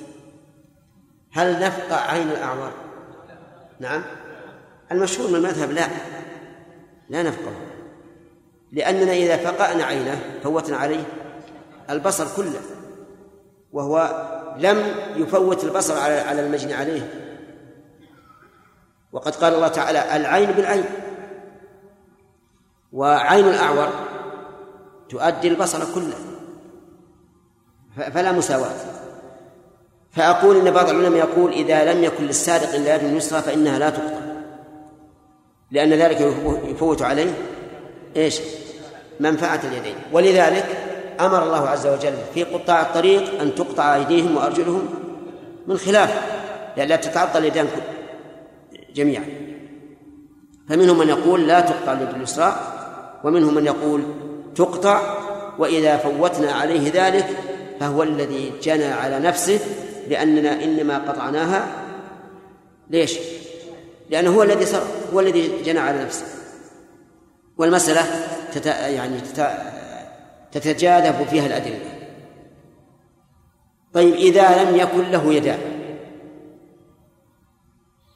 هل نفقع عين الأعور نعم. المشهور من المذهب لا. لا نفقه. لأننا إذا فقأنا عينه فوتنا عليه البصر كله وهو لم يفوت البصر على على المجني عليه. وقد قال الله تعالى العين بالعين. وعين الأعور تؤدي البصر كله. فلا مساواة. فأقول إن بعض العلماء يقول إذا لم يكن للسارق إلا يد يسرى فإنها لا تقطع لأن ذلك يفوت عليه إيش؟ منفعة اليدين. ولذلك أمر الله عز وجل في قطاع الطريق أن تقطع أيديهم وأرجلهم من خلاف لئلا تتعطل اليدان جميعا. فمنهم من يقول لا تقطع اليد اليسرى ومنهم من يقول تقطع وإذا فوتنا عليه ذلك فهو الذي جنى على نفسه لأننا إنما قطعناها ليش؟ لأنه هو الذي سر هو الذي جنى على نفسه. والمسألة تت... يعني تت... تتجاذب فيها الأدلة. طيب إذا لم يكن له يدان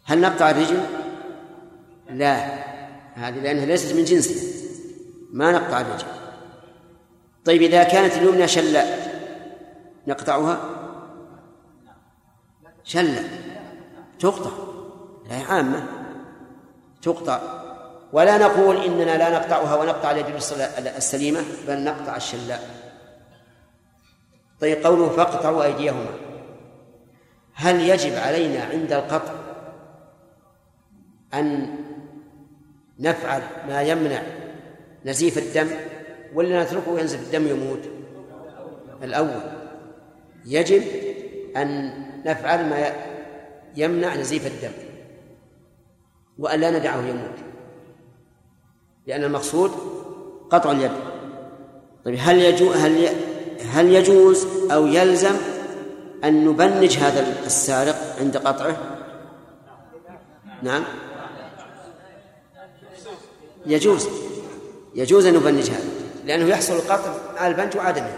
هل نقطع الرجل؟ لا هذه لأنها ليست من جنسه. ما نقطع الرجل. طيب إذا كانت اليمنى شلاء نقطعها؟ شلاء تقطع. لا عامة. تقطع. ولا نقول إننا لا نقطعها ونقطع اليد السليمة بل نقطع الشلاء طيب قوله فاقطعوا أيديهما. هل يجب علينا عند القطع أن نفعل ما يمنع نزيف الدم ولا نتركه ينزف الدم يموت؟ الأول. يجب أن نفعل ما يمنع نزيف الدم وأن لا ندعه يموت. لأن المقصود قطع اليد. طيب هل يجوز هل هل يجوز أو يلزم أن نبنج هذا السارق عند قطعه؟ نعم. يجوز. يجوز أن نبنج هذا لأنه يحصل القطع على البنج وعدمه.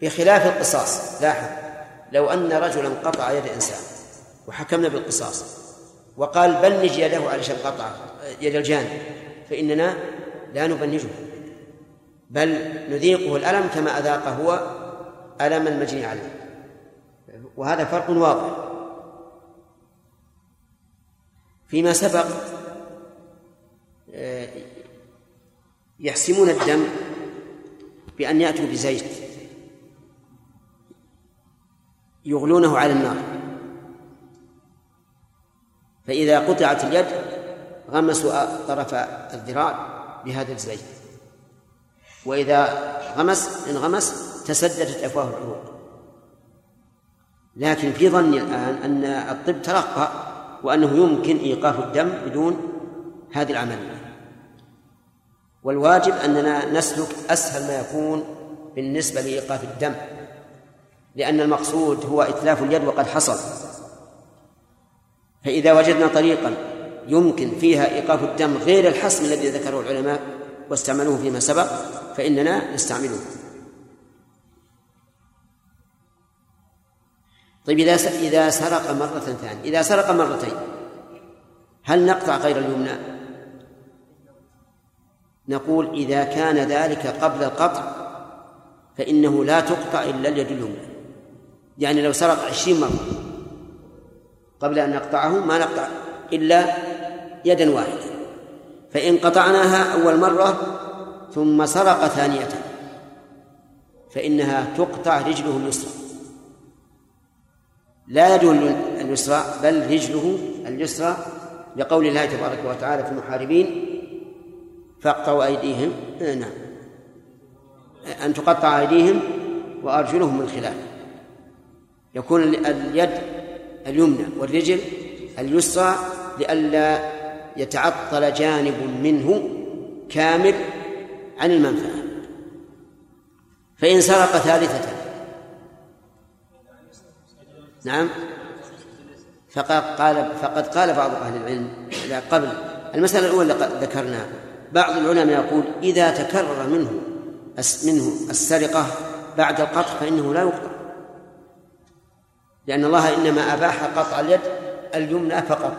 بخلاف القصاص لاحظ. لو أن رجلا قطع يد إنسان وحكمنا بالقصاص وقال بنج يده علشان قطع يد الجاني فإننا لا نبنجه بل نذيقه الألم كما أذاق هو ألم المجني عليه. وهذا فرق واضح. فيما سبق آه، يحسمون الدم بأن يأتوا بزيت. يغلونه على النار. فإذا قطعت اليد غمسوا طرف الذراع بهذا الزيت. وإذا غمس انغمس تسددت أفواه العروق. لكن في ظني الآن أن الطب ترقى وأنه يمكن إيقاف الدم بدون هذه العملية. والواجب أننا نسلك أسهل ما يكون بالنسبة لإيقاف الدم. لأن المقصود هو إتلاف اليد وقد حصل. فإذا وجدنا طريقا يمكن فيها إيقاف الدم غير الحسم الذي ذكره العلماء واستعملوه فيما سبق فإننا نستعمله. طيب إذا إذا سرق مرة ثانية إذا سرق مرتين هل نقطع غير اليمنى؟ نقول إذا كان ذلك قبل القطع فإنه لا تقطع إلا اليد اليمنى. يعني لو سرق عشرين مرة قبل أن نقطعه ما نقطع إلا يدا واحدة. فإن قطعناها أول مرة ثم سرق ثانية فإنها تقطع رجله اليسرى. لا يده اليسرى بل رجله اليسرى لقول الله تبارك وتعالى في المحاربين فاقطعوا أيديهم. آه، نعم. أن تقطع أيديهم وأرجلهم من خلاف. يكون اليد اليمنى والرجل اليسرى لئلا يتعطل جانب منه كامل عن المنفعة. فإن سرق ثالثة. نعم. فقد قال فقد قال بعض أهل العلم قبل. المسألة الأولى ذكرناها. بعض العلماء يقول إذا تكرر منه منه السرقة بعد القطع فإنه لا يقطع. لأن الله إنما أباح قطع اليد اليمنى فقط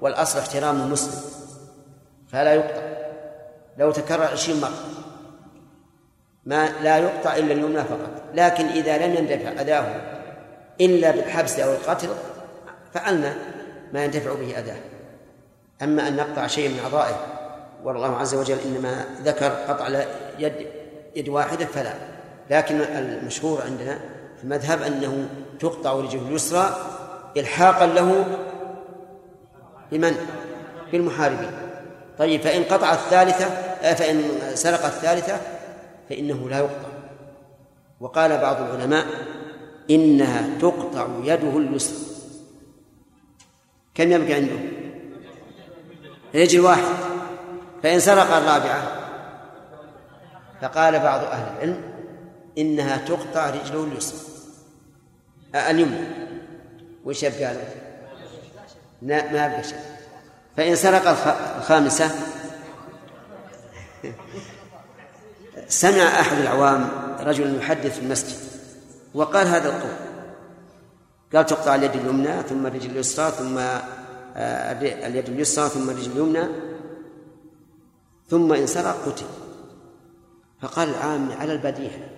والأصل احترام المسلم فلا يقطع. لو تكرر عشرين مرة ما لا يقطع إلا اليمنى فقط. لكن إذا لم يندفع أداه إلا بالحبس أو القتل فعلنا ما ينتفع به أداه. أما أن نقطع شيء من أعضائه والله عز وجل إنما ذكر قطع يد يد واحدة فلا. لكن المشهور عندنا في المذهب أنه تقطع رجله اليسرى إلحاقا له بمن؟ بالمحاربين. طيب فإن قطع الثالثة آه، فإن سرق الثالثة فإنه لا يقطع. وقال بعض العلماء إنها تقطع يده اليسرى. كم يبقى عنده؟ رجل واحد. فإن سرق الرابعة فقال بعض أهل العلم إنها تقطع رجله اليسرى. اليمنى. وش يبقى له؟ ما يبقى شيء. فإن سرق الخامسة. سمع أحد العوام رجل يحدث في المسجد وقال هذا القول. قال تقطع اليد اليمنى ثم الرجل اليسرى ثم آه، اليد اليسرى ثم الرجل اليمنى ثم إن سرق قتل. فقال العام على البديهة.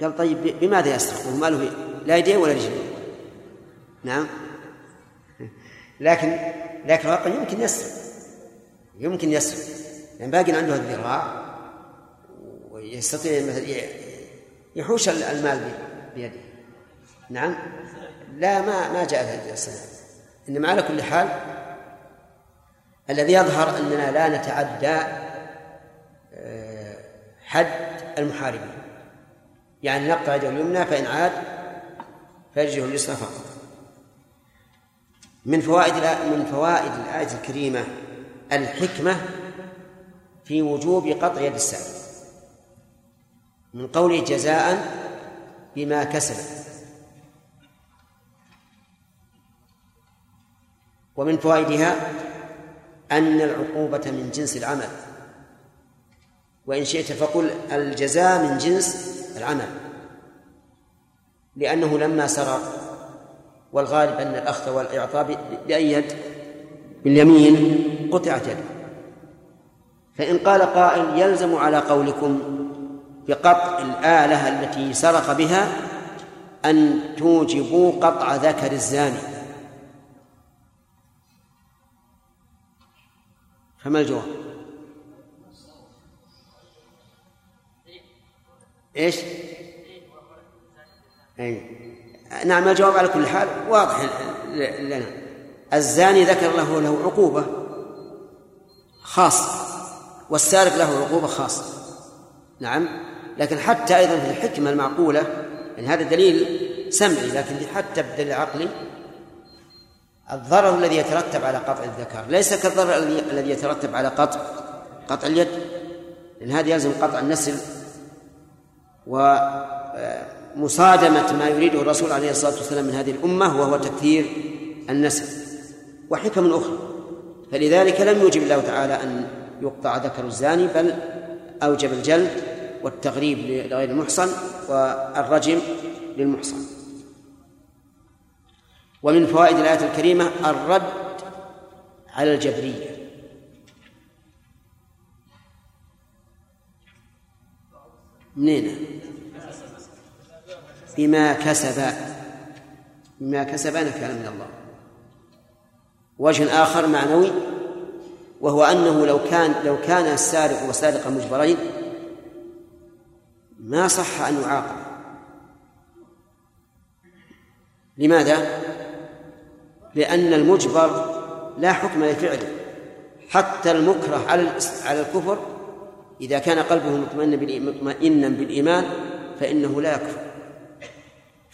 قال طيب بماذا يسرق؟ وما له لا يدين ولا رجلين نعم. لكن لكن الواقع يمكن يسرق يمكن يسرق يعني باقي عنده الذراع ويستطيع مثلا يحوش المال بيده. نعم. لا ما ما جاء هذه الصلاة إنما على كل حال الذي يظهر أننا لا نتعدى آه، حد المحاربين. يعني نقطع يده اليمنى فإن عاد فرجه اليسرى فقط. من فوائد من فوائد الآية الكريمة الحكمة في وجوب قطع يد السائل من قوله جزاء بما كسب. ومن فوائدها أن العقوبة من جنس العمل. وإن شئت فقل الجزاء من جنس العمل. لأنه لما سرق والغالب أن الأخذ والإعطاء بأي يد باليمين قطعت يده فإن قال قائل يلزم على قولكم بقطع الآلة التي سرق بها أن توجبوا قطع ذكر الزاني فما الجواب؟ إيش؟ أي نعم الجواب على كل حال. واضح لنا. الزاني ذكر له له عقوبة خاصة والسارق له عقوبة خاصة. نعم. لكن حتى أيضا في الحكمة المعقولة يعني هذا دليل سمعي لكن حتى بالدليل العقلي الضرر الذي يترتب على قطع الذكر ليس كالضرر الذي يترتب على قطع قطع اليد لأن هذا يلزم قطع النسل ومصادمة ما يريده الرسول عليه الصلاة والسلام من هذه الأمة وهو تكثير النسل وحكم أخرى. فلذلك لم يوجب الله تعالى أن يقطع ذكر الزاني بل أوجب الجلد والتغريب لغير المحصن والرجم للمحصن. ومن فوائد الآية الكريمة الرد على الجبرية. منين؟ بما كسب. بما كسب نكال من الله. وجه آخر معنوي وهو أنه لو كان لو كان السارق والسارقة مجبرين ما صح أن يعاقب. لماذا؟ لأن المجبر لا حكم لفعله. حتى المكره على على الكفر إذا كان قلبه مطمئنا بالإيمان فإنه لا يكفر.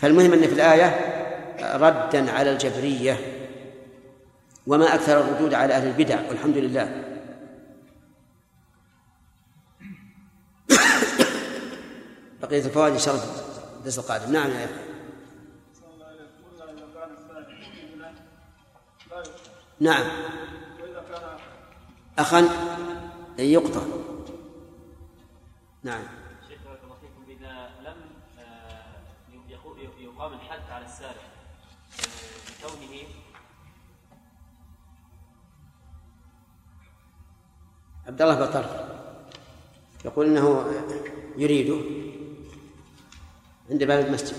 فالمهم أن في الآية ردا على الجبرية وما أكثر الردود على أهل البدع والحمد لله. بقية الفوائد إن شاء الله الدرس القادم. نعم يا أخي. نعم. أخا يقطع. نعم. يقام الحد على السارق آه، بكونه عبد الله بطر يقول إنه يريده عند باب المسجد.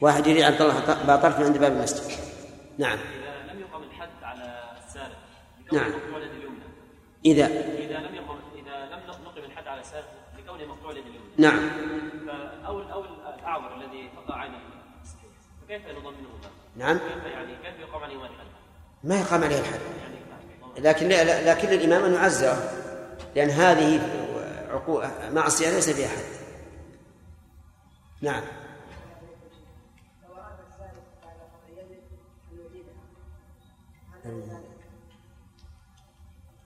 واحد يريد عبد الله باطرف عند باب المسجد. نعم. إذا لم يقم الحد على السارق نعم. إذا. إذا لم يقم إذا لم نقم الحد على السارق لكونه مقطوع اليد اليمنى نعم أو أو الأعور الذي فقع عينه فكيف نضمنه؟ نعم. كيف يعني كيف يقام عليه الحد؟ ما يقام عليه الحد يعني لكن لكن للإمام أن يعزره لأن هذه عقوق معصية ليس فيها حد. نعم.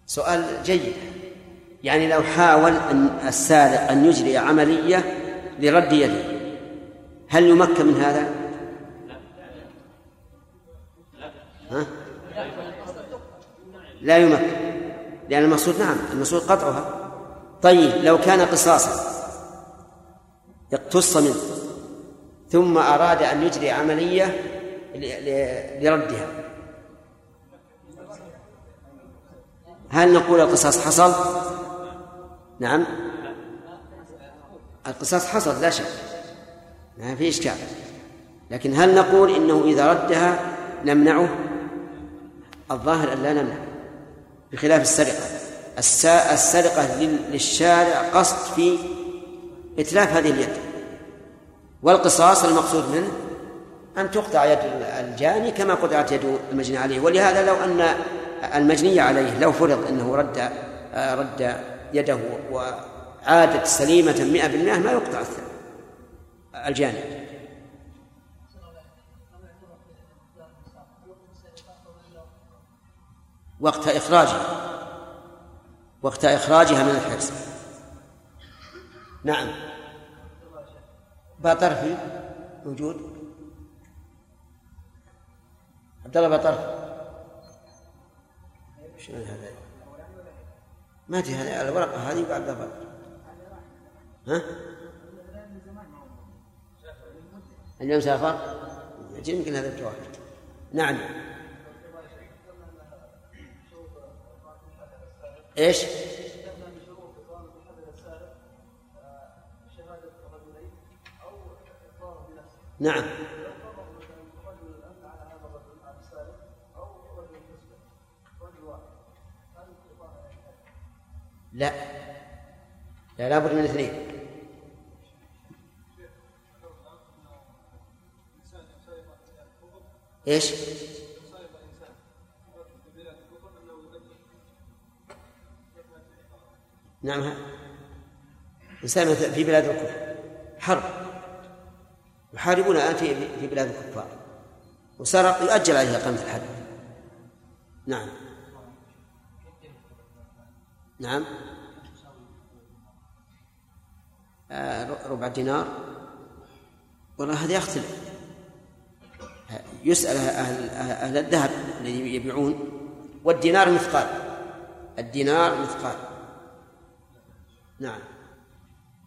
سؤال جيد. يعني لو حاول أن السارق أن يجري عملية لرد يده هل يمكن من هذا؟ ها؟ لا يمكن لأن المقصود نعم المقصود قطعها طيب لو كان قصاصا اقتص منه ثم أراد أن يجري عملية لردها هل نقول القصاص حصل؟ نعم. القصاص حصل لا شك. ما في إشكال. لكن هل نقول إنه إذا ردها نمنعه؟ الظاهر أن لا نمنع بخلاف السرقة. السرقة للشارع قصد في إتلاف هذه اليد. والقصاص المقصود منه أن تقطع يد الجاني كما قطعت يد المجني عليه. ولهذا لو أن المجني عليه لو فرض أنه رد رد يده وعادت سليمة مئة بالمئة ما يقطع الجاني وقت إخراجها. وقت إخراجها من الحبس نعم. باطرفي موجود. عبد الله باطرفي شنو هذا؟ ما هذه الورقه هذه بعد ضبط ها؟ اليوم سافر؟ يمكن هذا الجواب نعم. إيش؟ نعم. لا. لا لابد من اثنين إيش؟ نعم إنسان في بلاد الكفر حرب. يحاربون الآن في بلاد الكفار. وسرق يؤجل عليه إقامة الحد نعم. نعم. آه، ربع دينار. والله هذا يختلف. يسأل أهل, أهل الذهب الذي يبيعون. والدينار مثقال. الدينار مثقال. نعم.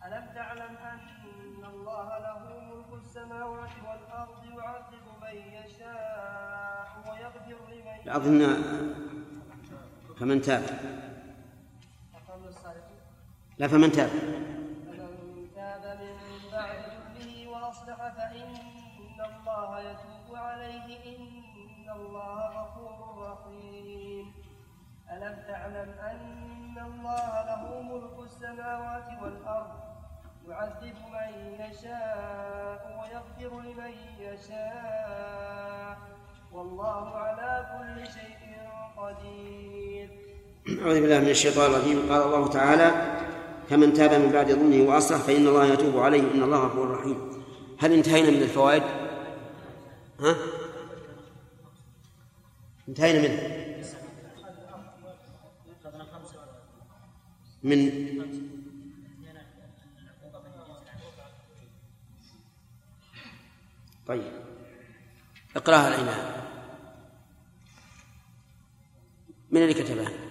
ألم تعلم أن الله له ملك السماوات والأرض يعذب من يشاء ويغفر لمن أظن فمن تاب. لا فمن تاب؟ فمن تاب من بعد ظلمه وأصلح فإن الله يتوب عليه إن الله غفور رحيم ألم تعلم أن الله له ملك السماوات والأرض يعذب من يشاء ويغفر لمن يشاء والله على كل شيء قدير أعوذ بالله من الشيطان الرجيم. قال الله تعالى فمن تاب من بعد ظلمه وأصلح فإن الله يتوب عليه إن الله غفور رحيم هل انتهينا من الفوائد؟ ها؟ انتهينا منه من طيب اقرأها الإمام من اللي كتبها؟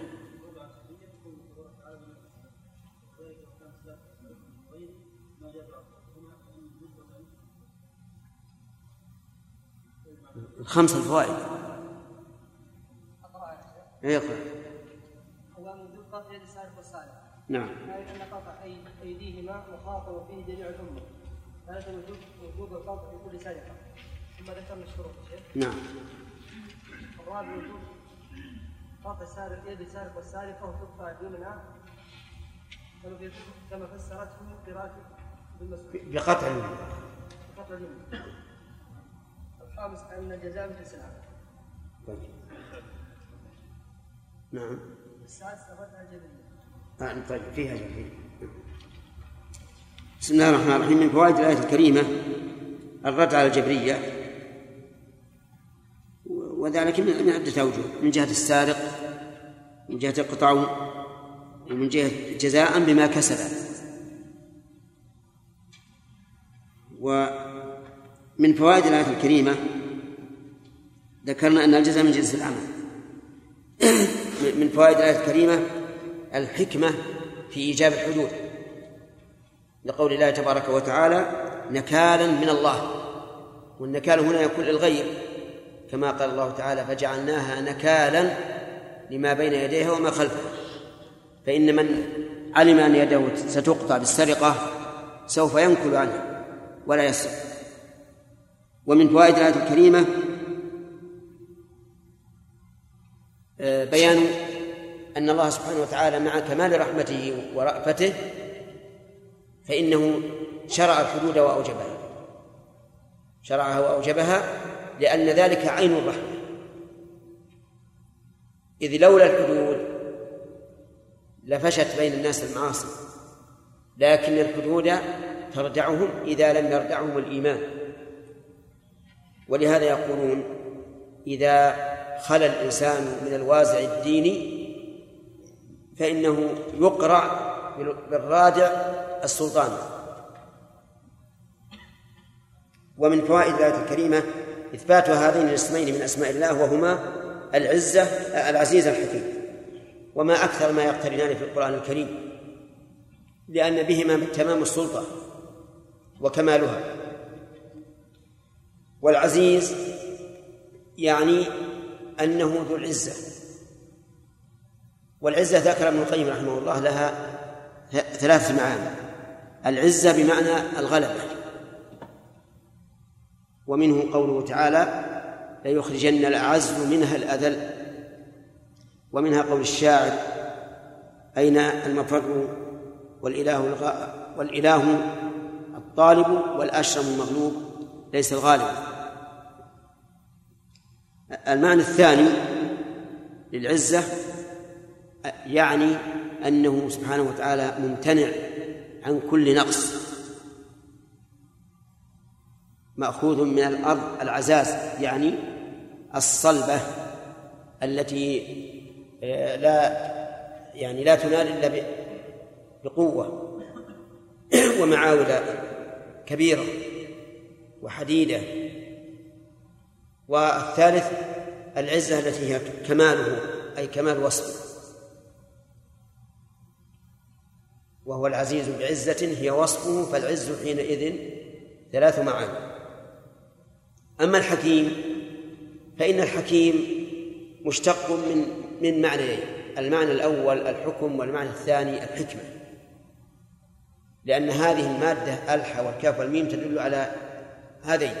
خمس الفوائد من ذو قطع يد السارق والسارق نعم. أي أن قطع أيديهما مخاطر فيه جميع الأمة ثلاثة وجوب وجوب القطع في كل سرقة ثم ذكرنا الشروط نعم. الرابع وجوب قطع سارق يد السارق والسارقة وتقطع اليمنى كما فسرته قراءة بقطع اليمنى بقطع اليمنى الخامس أن الجزاء مثل السلام طيب. نعم. السادس الردع الجبلية آه طيب فيها جميل. بسم الله الرحمن الرحيم. من فوائد الآية الكريمة الرد على الجبرية وذلك من عدة أوجه. من جهة السارق من جهة القطع ومن جهة جزاء بما كسب ومن فوائد الآية الكريمة ذكرنا أن الجزاء من جنس العمل. من فوائد الآية الكريمة الحكمة في إيجاب الحدود. لقول الله تبارك وتعالى نكالا من الله. والنكال هنا يكون للغير كما قال الله تعالى فجعلناها نكالا لما بين يديها وما خلفها. فإن من علم أن يده ستقطع بالسرقة سوف ينكل عنها ولا يسرق. ومن فوائد الآية الكريمة آه، بيان أن الله سبحانه وتعالى مع كمال رحمته ورأفته فإنه شرع الحدود وأوجبها. شرعها وأوجبها لأن ذلك عين الرحمة. إذ لولا الحدود لفشت بين الناس المعاصي لكن الحدود تردعهم إذا لم يردعهم الإيمان. ولهذا يقولون إذا خلا الإنسان من الوازع الديني فإنه يقرع بالرادع السلطان. ومن فوائد الآية الكريمة إثبات هذين الاسمين من أسماء الله وهما العزة العزيز الحكيم. وما أكثر ما يقترنان في القرآن الكريم لأن بهما تمام السلطة وكمالها. والعزيز يعني أنه ذو العزة. والعزة ذكر ابن القيم رحمه الله لها ثلاثة معاني. العزة بمعنى الغلبة. ومنه قوله تعالى ليخرجن الأعز منها الأذل. ومنها قول الشاعر أين المفر والإله والإله الطالب والأشرم المغلوب؟ ليس الغالب. المعنى الثاني للعزة يعني أنه سبحانه وتعالى ممتنع عن كل نقص. مأخوذ من الأرض العزاز يعني الصلبة التي آه، لا يعني لا تنال إلا بقوة ومعاول كبيرة. وحديدة. والثالث العزة التي هي كماله أي كمال وصفه. وهو العزيز بعزة هي وصفه فالعز حينئذ ثلاث معاني. أما الحكيم فإن الحكيم مشتق من من معنيين المعنى الأول الحكم والمعنى الثاني الحكمة. لأن هذه المادة الح والكاف والميم تدل على هذين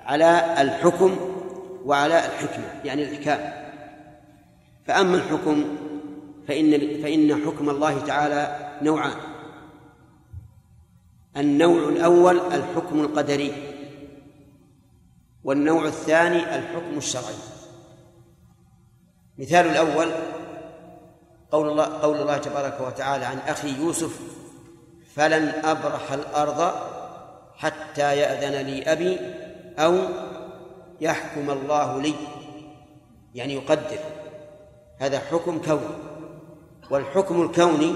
على الحكم وعلى الحكمة يعني الإحكام. فأما الحكم فإن فإن حكم الله تعالى نوعان. النوع الأول الحكم القدري والنوع الثاني الحكم الشرعي. مثال الأول قول الله قول الله تبارك وتعالى عن أخي يوسف فلن أبرح الأرض حتى يأذن لي أبي أو يحكم الله لي. يعني يقدر. هذا حكم كوني والحكم الكوني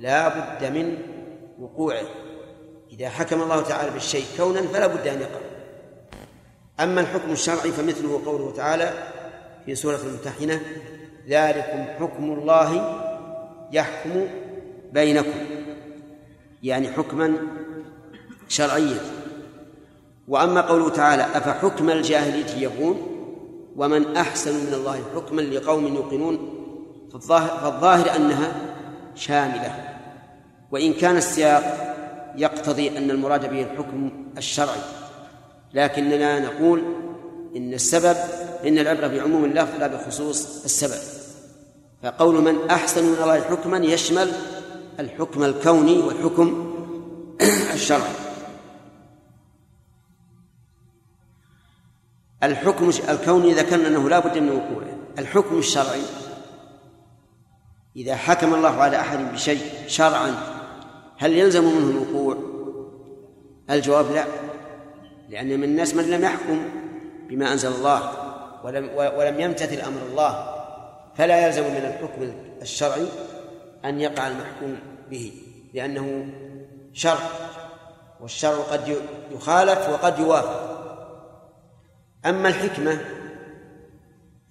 لا بد من وقوعه. إذا حكم الله تعالى بالشيء كونا فلا بد أن يقع. أما الحكم الشرعي فمثله قوله تعالى في سورة الممتحنة ذلكم حكم الله يحكم بينكم. يعني حكما شرعيا وأما قوله تعالى أفحكم الجاهلية يبغون؟ ومن أحسن من الله حكما لقوم يوقنون؟ فالظاهر, فالظاهر أنها شاملة. وإن كان السياق يقتضي أن المراد به الحكم الشرعي. لكننا نقول إن السبب إن العبرة بعموم اللفظ لا بخصوص السبب. فقول من أحسن من الله حكما يشمل الحكم الكوني والحكم الشرعي. الحكم الكوني ذكرنا أنه لا بد من وقوعه. الحكم الشرعي. إذا حكم الله على أحد بشيء شرعا هل يلزم منه الوقوع؟ الجواب لا. لأن من الناس من لم يحكم بما أنزل الله ولم ولم يمتثل أمر الله فلا يلزم من الحكم الشرعي أن يقع المحكوم به لأنه شرع والشرع قد يخالف وقد يوافق. أما الحكمة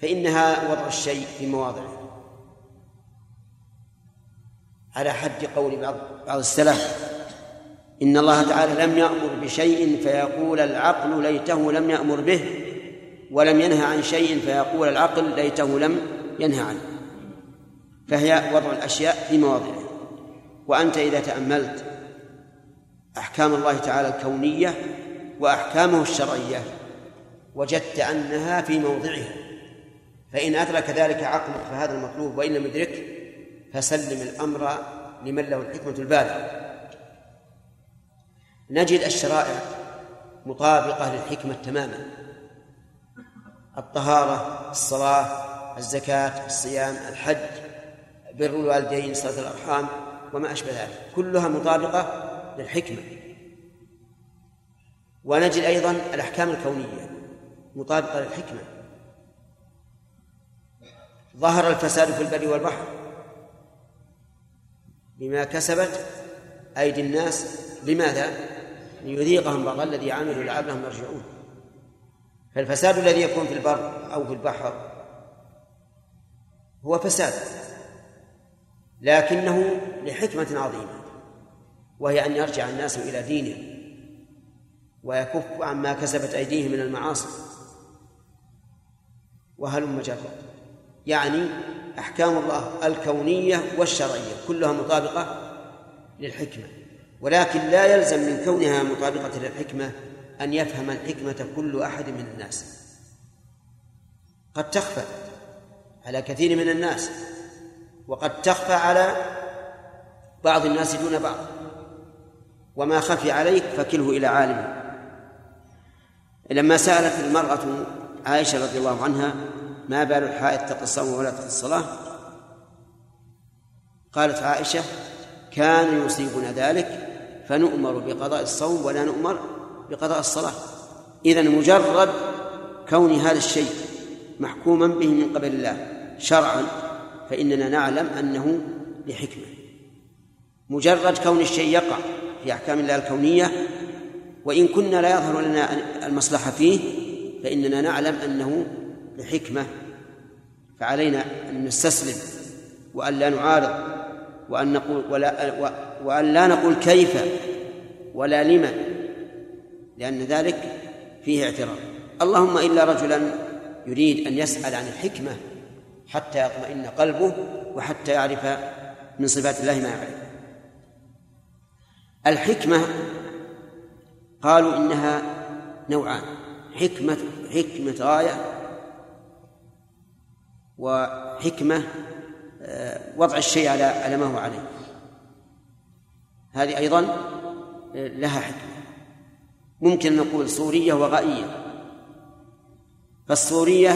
فإنها وضع الشيء في مواضعه. على حد قول بعض بعض السلف إن الله تعالى لم يأمر بشيء فيقول العقل ليته لم يأمر به ولم ينهى عن شيء فيقول العقل ليته لم ينهى عنه. فهي وضع الأشياء في مواضعها وأنت إذا تأملت أحكام الله تعالى الكونية وأحكامه الشرعية وجدت أنها في موضعها. فإن أدرك ذلك عقلك فهذا المطلوب وإن لم يدرك فسلم الأمر لمن له الحكمة البالغة. نجد الشرائع مطابقة للحكمة تماما. الطهارة الصلاة الزكاة الصيام الحج بر الوالدين صلة الأرحام وما أشبه ذلك. كلها مطابقة للحكمة. ونجد أيضا الأحكام الكونية. مطابقة للحكمة. ظهر الفساد في البر والبحر. بما كسبت أيدي الناس. لماذا؟ ليذيقهم بعض الذي عملوا لعلهم يرجعون. فالفساد الذي يكون في البر أو في البحر هو فساد لكنه لحكمة عظيمة وهي أن يرجع الناس إلى دينهم ويكف عما كسبت أيديهم من المعاصي. وهلم جرا يعني أحكام الله الكونية والشرعية كلها مطابقة للحكمة ولكن لا يلزم من كونها مطابقة للحكمة أن يفهم الحكمة كل أحد من الناس. قد تخفى على كثير من الناس وقد تخفى على بعض الناس دون بعض وما خفي عليك فكله إلى عالمه. لما سألت المرأة عائشة رضي الله عنها ما بال الحائط تقي الصوم ولا تقي الصلاة قالت عائشة كان يصيبنا ذلك فنؤمر بقضاء الصوم ولا نؤمر بقضاء الصلاة. إذا مجرد كون هذا الشيء محكوما به من قبل الله شرعا فإننا نعلم أنه لحكمة مجرد كون الشيء يقع في أحكام الله الكونية وإن كنا لا يظهر لنا المصلحة فيه فإننا نعلم أنه لحكمة فعلينا أن نستسلم وأن لا نعارض وأن نقول ولا وأن لا نقول كيف ولا لما لأن ذلك فيه اعتراض. اللهم إلا رجلا يريد أن يسأل عن الحكمة حتى يطمئن قلبه وحتى يعرف من صفات الله ما يعرف. الحكمة قالوا إنها نوعان. حكمة حكمة غاية وحكمة آه، وضع الشيء على على ما هو عليه. هذه أيضا آه، لها حكمة. ممكن نقول صورية وغائية. فالصورية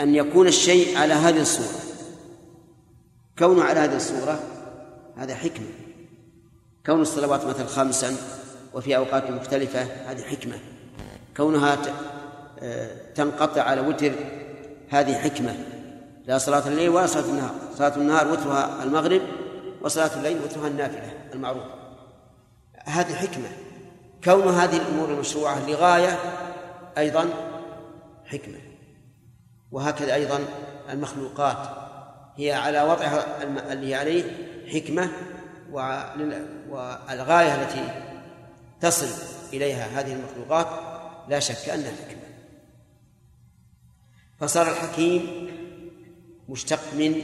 أن يكون الشيء على هذه الصورة. كونه على هذه الصورة هذا حكمة. كون الصلوات مثلا خمسا وفي أوقات مختلفة هذه حكمة. كونها آه، تنقطع على وتر هذه حكمة. لا صلاة الليل ولا صلاة النهار. صلاة النهار وترها المغرب وصلاة الليل وترها النافلة المعروفة هذه حكمة. كون هذه الأمور المشروعة لغاية أيضا حكمة. وهكذا أيضا المخلوقات. هي على وضعها اللي عليه حكمة والغاية التي تصل إليها هذه المخلوقات لا شك أنها حكمة فصار الحكيم مشتق من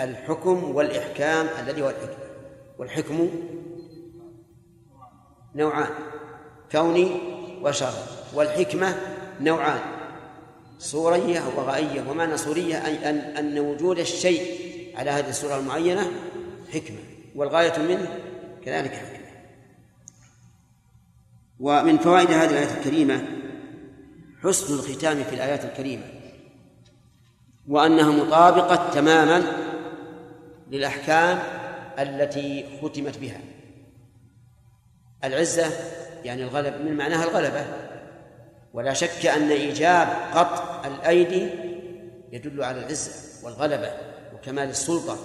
الحكم والإحكام الذي هو الحكمة والحكم نوعان كوني وشرعي. والحكمة نوعان صورية وغائية ومعنى صورية أي أن أن وجود الشيء على هذه الصورة المعينة حكمة. والغاية منه كذلك حكمة. ومن فوائد هذه الآية الكريمة حسن الختام في الآيات الكريمة وأنها مطابقة تماما للأحكام التي ختمت بها. العزة يعني الغلب من معناها الغلبة. ولا شك أن إيجاب قطع الأيدي يدل على العزة والغلبة وكمال السلطة.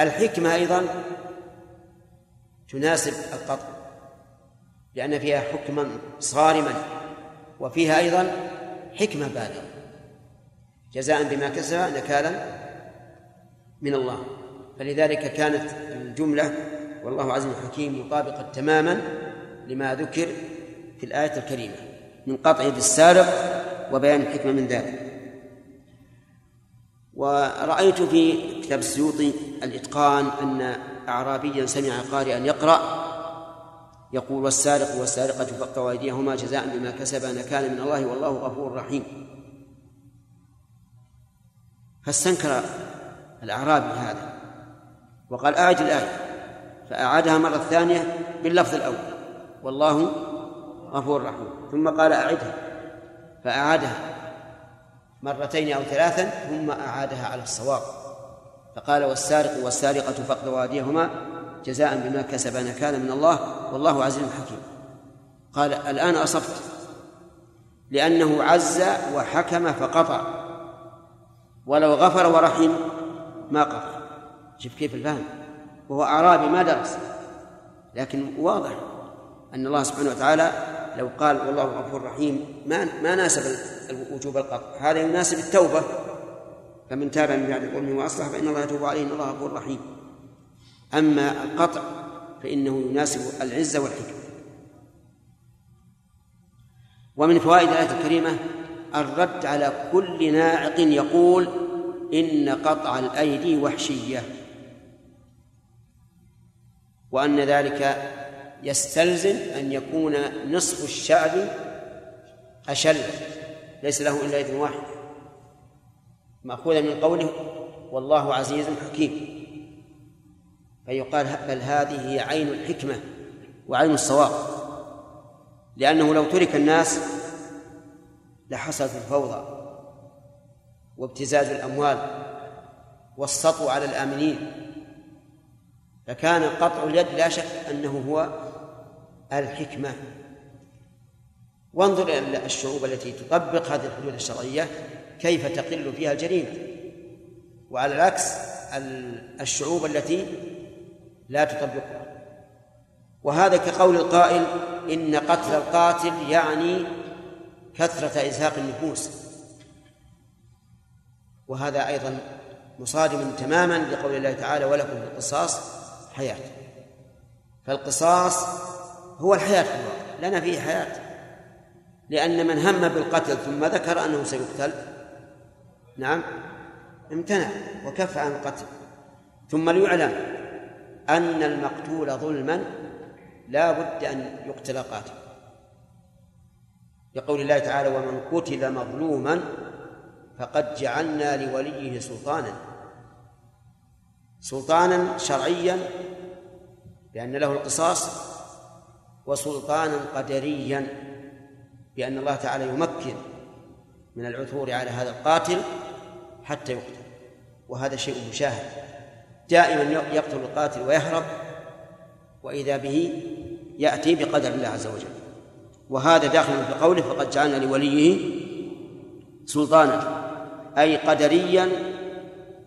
الحكمة أيضا تناسب القطع. لأن فيها حكما صارما وفيها أيضا حكمة بالغة. جزاء بما كسب نكالا من الله. فلذلك كانت الجملة والله عز وجل حكيم مطابقة تماما لما ذكر في الآية الكريمة من قطع يد السارق وبيان الحكمة من ذلك. ورأيت في كتاب السيوطي الإتقان أن أعرابيا سمع قارئا يقرأ يقول والسارق والسارقة فاقطعوا أيديهما جزاء بما كسبا نكالا من الله والله غفور رحيم. فاستنكر الأعرابي هذا وقال أعد الآية فأعادها مرة ثانية باللفظ الأول والله غفور رحيم. ثم قال أعدها فأعادها مرتين أو ثلاثا ثم أعادها على الصواب. فقال والسارق والسارقة فاقطعوا أيديهما جزاء بما كسب نكالا من الله والله عزيز حكيم. قال الآن أصبت. لأنه عز وحكم فقطع. ولو غفر ورحم ما قطع. شوف كيف الفهم. وهو أعرابي ما درس. لكن واضح أن الله سبحانه وتعالى لو قال والله غفور رحيم ما ما ناسب وجوب القطع. هذا يناسب التوبة. فمن تاب من بعد ظلمه وأصلح فإن الله يتوب عليه إن الله غفور رحيم. أما القطع فإنه يناسب العزة والحكمة. ومن فوائد الآية الكريمة الرد على كل ناعق يقول إن قطع الأيدي وحشية وأن ذلك يستلزم أن يكون نصف الشعب أشل ليس له إلا يد واحد مأخوذا من قوله والله عزيز حكيم. فيقال بل هذه هي عين الحكمة وعين الصواب. لأنه لو ترك الناس لحصلت الفوضى وابتزاز الأموال والسطو على الآمنين فكان قطع اليد لا شك أنه هو الحكمة. وانظر إلى الشعوب التي تطبق هذه الحدود الشرعية كيف تقل فيها الجريمة وعلى العكس الشعوب التي لا تطبقها. وهذا كقول القائل إن قتل القاتل يعني كثرة إزهاق النفوس. وهذا أيضا مصادم تماما لقول الله تعالى ولكم في القصاص حياة فالقصاص هو الحياة في الواقع لنا فيه حياة. لأن من هم بالقتل ثم ذكر أنه سيقتل نعم امتنع وكف عن القتل. ثم ليعلم أن المقتول ظلما لا بد أن يقتل قاتل لقول الله تعالى ومن قتل مظلوما فقد جعلنا لوليه سلطانا. سلطانا شرعيا بأن له القصاص وسلطانا قدريا بأن الله تعالى يمكن من العثور على هذا القاتل حتى يقتل. وهذا شيء مشاهد. دائما يقتل القاتل ويهرب وإذا به يأتي بقدر الله عز وجل. وهذا داخل في قوله فقد جعلنا لوليه سلطانا أي قدريا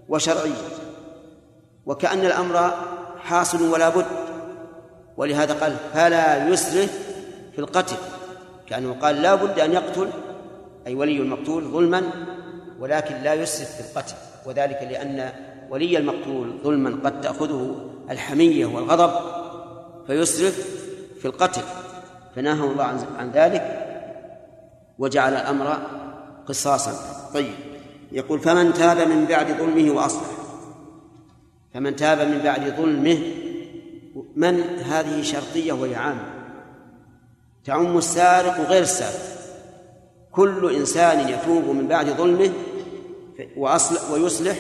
وشرعيا. وكأن الأمر حاصل ولا بد. ولهذا قال فلا يسرف في القتل. كأنه قال لا بد أن يقتل أي ولي المقتول ظلما ولكن لا يسرف في القتل. وذلك لأن ولي المقتول ظلما قد تأخذه الحمية والغضب فيسرف في القتل. فنهى الله عن ذلك وجعل الأمر قصاصا. طيب. يقول فمن تاب من بعد ظلمه وأصلح. فمن تاب من بعد ظلمه من هذه شرطية وهي عامة؟ تعم السارق وغير السارق. كل إنسان يتوب من بعد ظلمه وأصلح ويصلح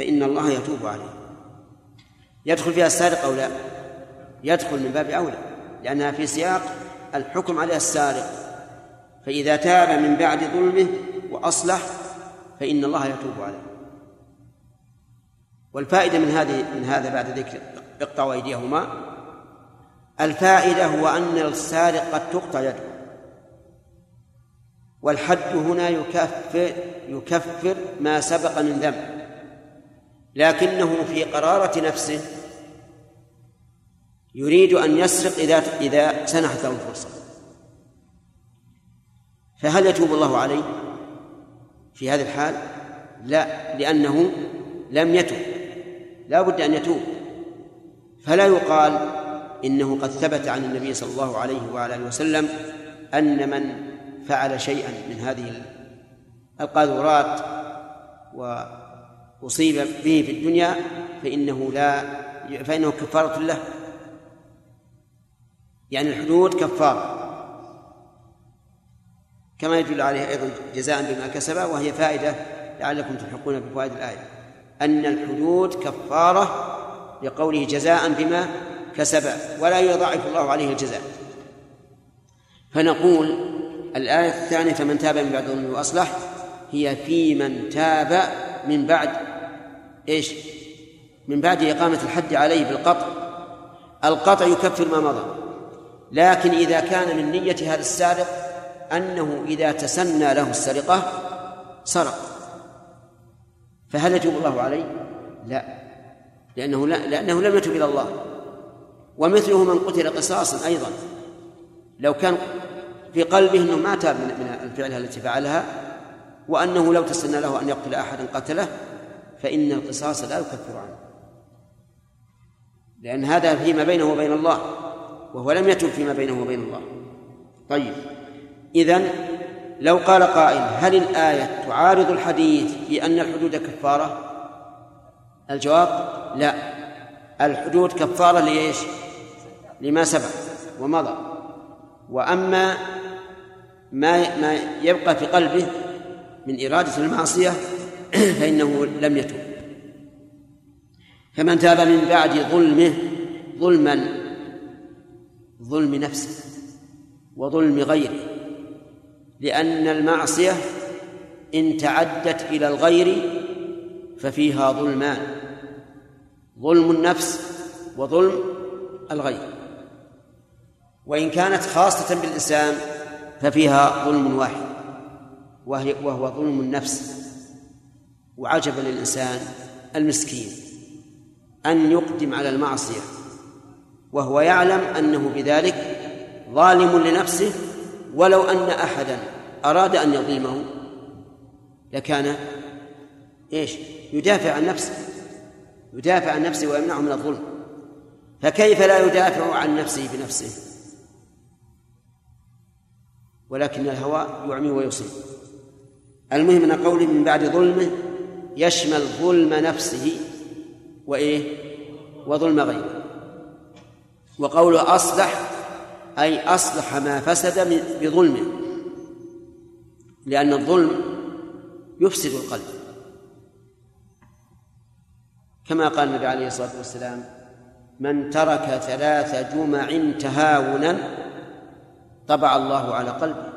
فإن الله يتوب عليه. يدخل فيها السارق أو لا؟ يدخل من باب أولى لأنها في سياق الحكم عليها السارق. فإذا تاب من بعد ظلمه وأصلح فإن الله يتوب عليه. والفائدة من هذه من هذا بعد ذكر اقطعوا أيديهما. الفائدة هو أن السارق قد تقطع يده. والحد هنا يكفر يكفر ما سبق من ذنب. لكنه في قرارة نفسه يريد أن يسرق إذا إذا سنحت له الفرصة. فهل يتوب الله عليه في هذه الحال؟ لا لأنه لم يتب. لا بد أن يتوب. فلا يقال إنه قد ثبت عن النبي صلى الله عليه وعلى آله وسلم أن من فعل شيئا من هذه القاذورات وأصيب به في الدنيا فإنه لا فإنه كفارة له. يعني الحدود كفارة. كما يدل عليه أيضا جزاء بما كسب وهي فائدة لعلكم تلحقون بفوائد الآية. أن الحدود كفارة لقوله جزاء بما كسب ولا يضاعف الله عليه الجزاء. فنقول الآية الثانية فمن تاب من بعد ظلمه وأصلح هي في من تاب من بعد إيش؟ من بعد إقامة الحد عليه بالقطع. القطع يكفر ما مضى. لكن إذا كان من نية هذا السارق أنه إذا تسنى له السرقة سرق. فهل يتوب الله عليه؟ لا. لأنه لا لأنه لم يتب إلى الله. ومثله من قتل قصاصا أيضا. لو كان في قلبه أنه ما تاب من الفعل التي فعلها وأنه لو تسنى له أن يقتل أحدا قتله فإن القصاص لا يكفر عنه لأن هذا فيما بينه وبين الله وهو لم يتب فيما بينه وبين الله. طيب إذن لو قال قائل هل الآية تعارض الحديث في أن الحدود كفارة؟ الجواب لا. الحدود كفارة لإيش؟ لما سبق ومضى. وأما ما ما يبقى في قلبه من إرادة المعصية فإنه لم يتب فمن تاب من بعد ظلمه ظلما ظلم نفسه وظلم غيره لأن المعصية إن تعدت إلى الغير ففيها ظلمان ظلم النفس وظلم الغير. وإن كانت خاصة بالإنسان ففيها ظلم واحد وهي وهو ظلم النفس. وعجبا للإنسان المسكين أن يقدم على المعصية وهو يعلم أنه بذلك ظالم لنفسه ولو أن أحدا أراد أن يظلمه لكان إيش؟ يدافع عن نفسه يدافع عن نفسه ويمنعه من الظلم. فكيف لا يدافع عن نفسه بنفسه؟ ولكن الهوى يعمي ويصيب. المهم إن قوله من بعد ظلمه يشمل ظلم نفسه وإيه؟ وظلم غيره. وقوله أصلح أي أصلح ما فسد بظلمه. لأن الظلم يفسد القلب. كما قال النبي عليه الصلاة والسلام من ترك ثلاث جمع تهاونا طبع الله على قلبه.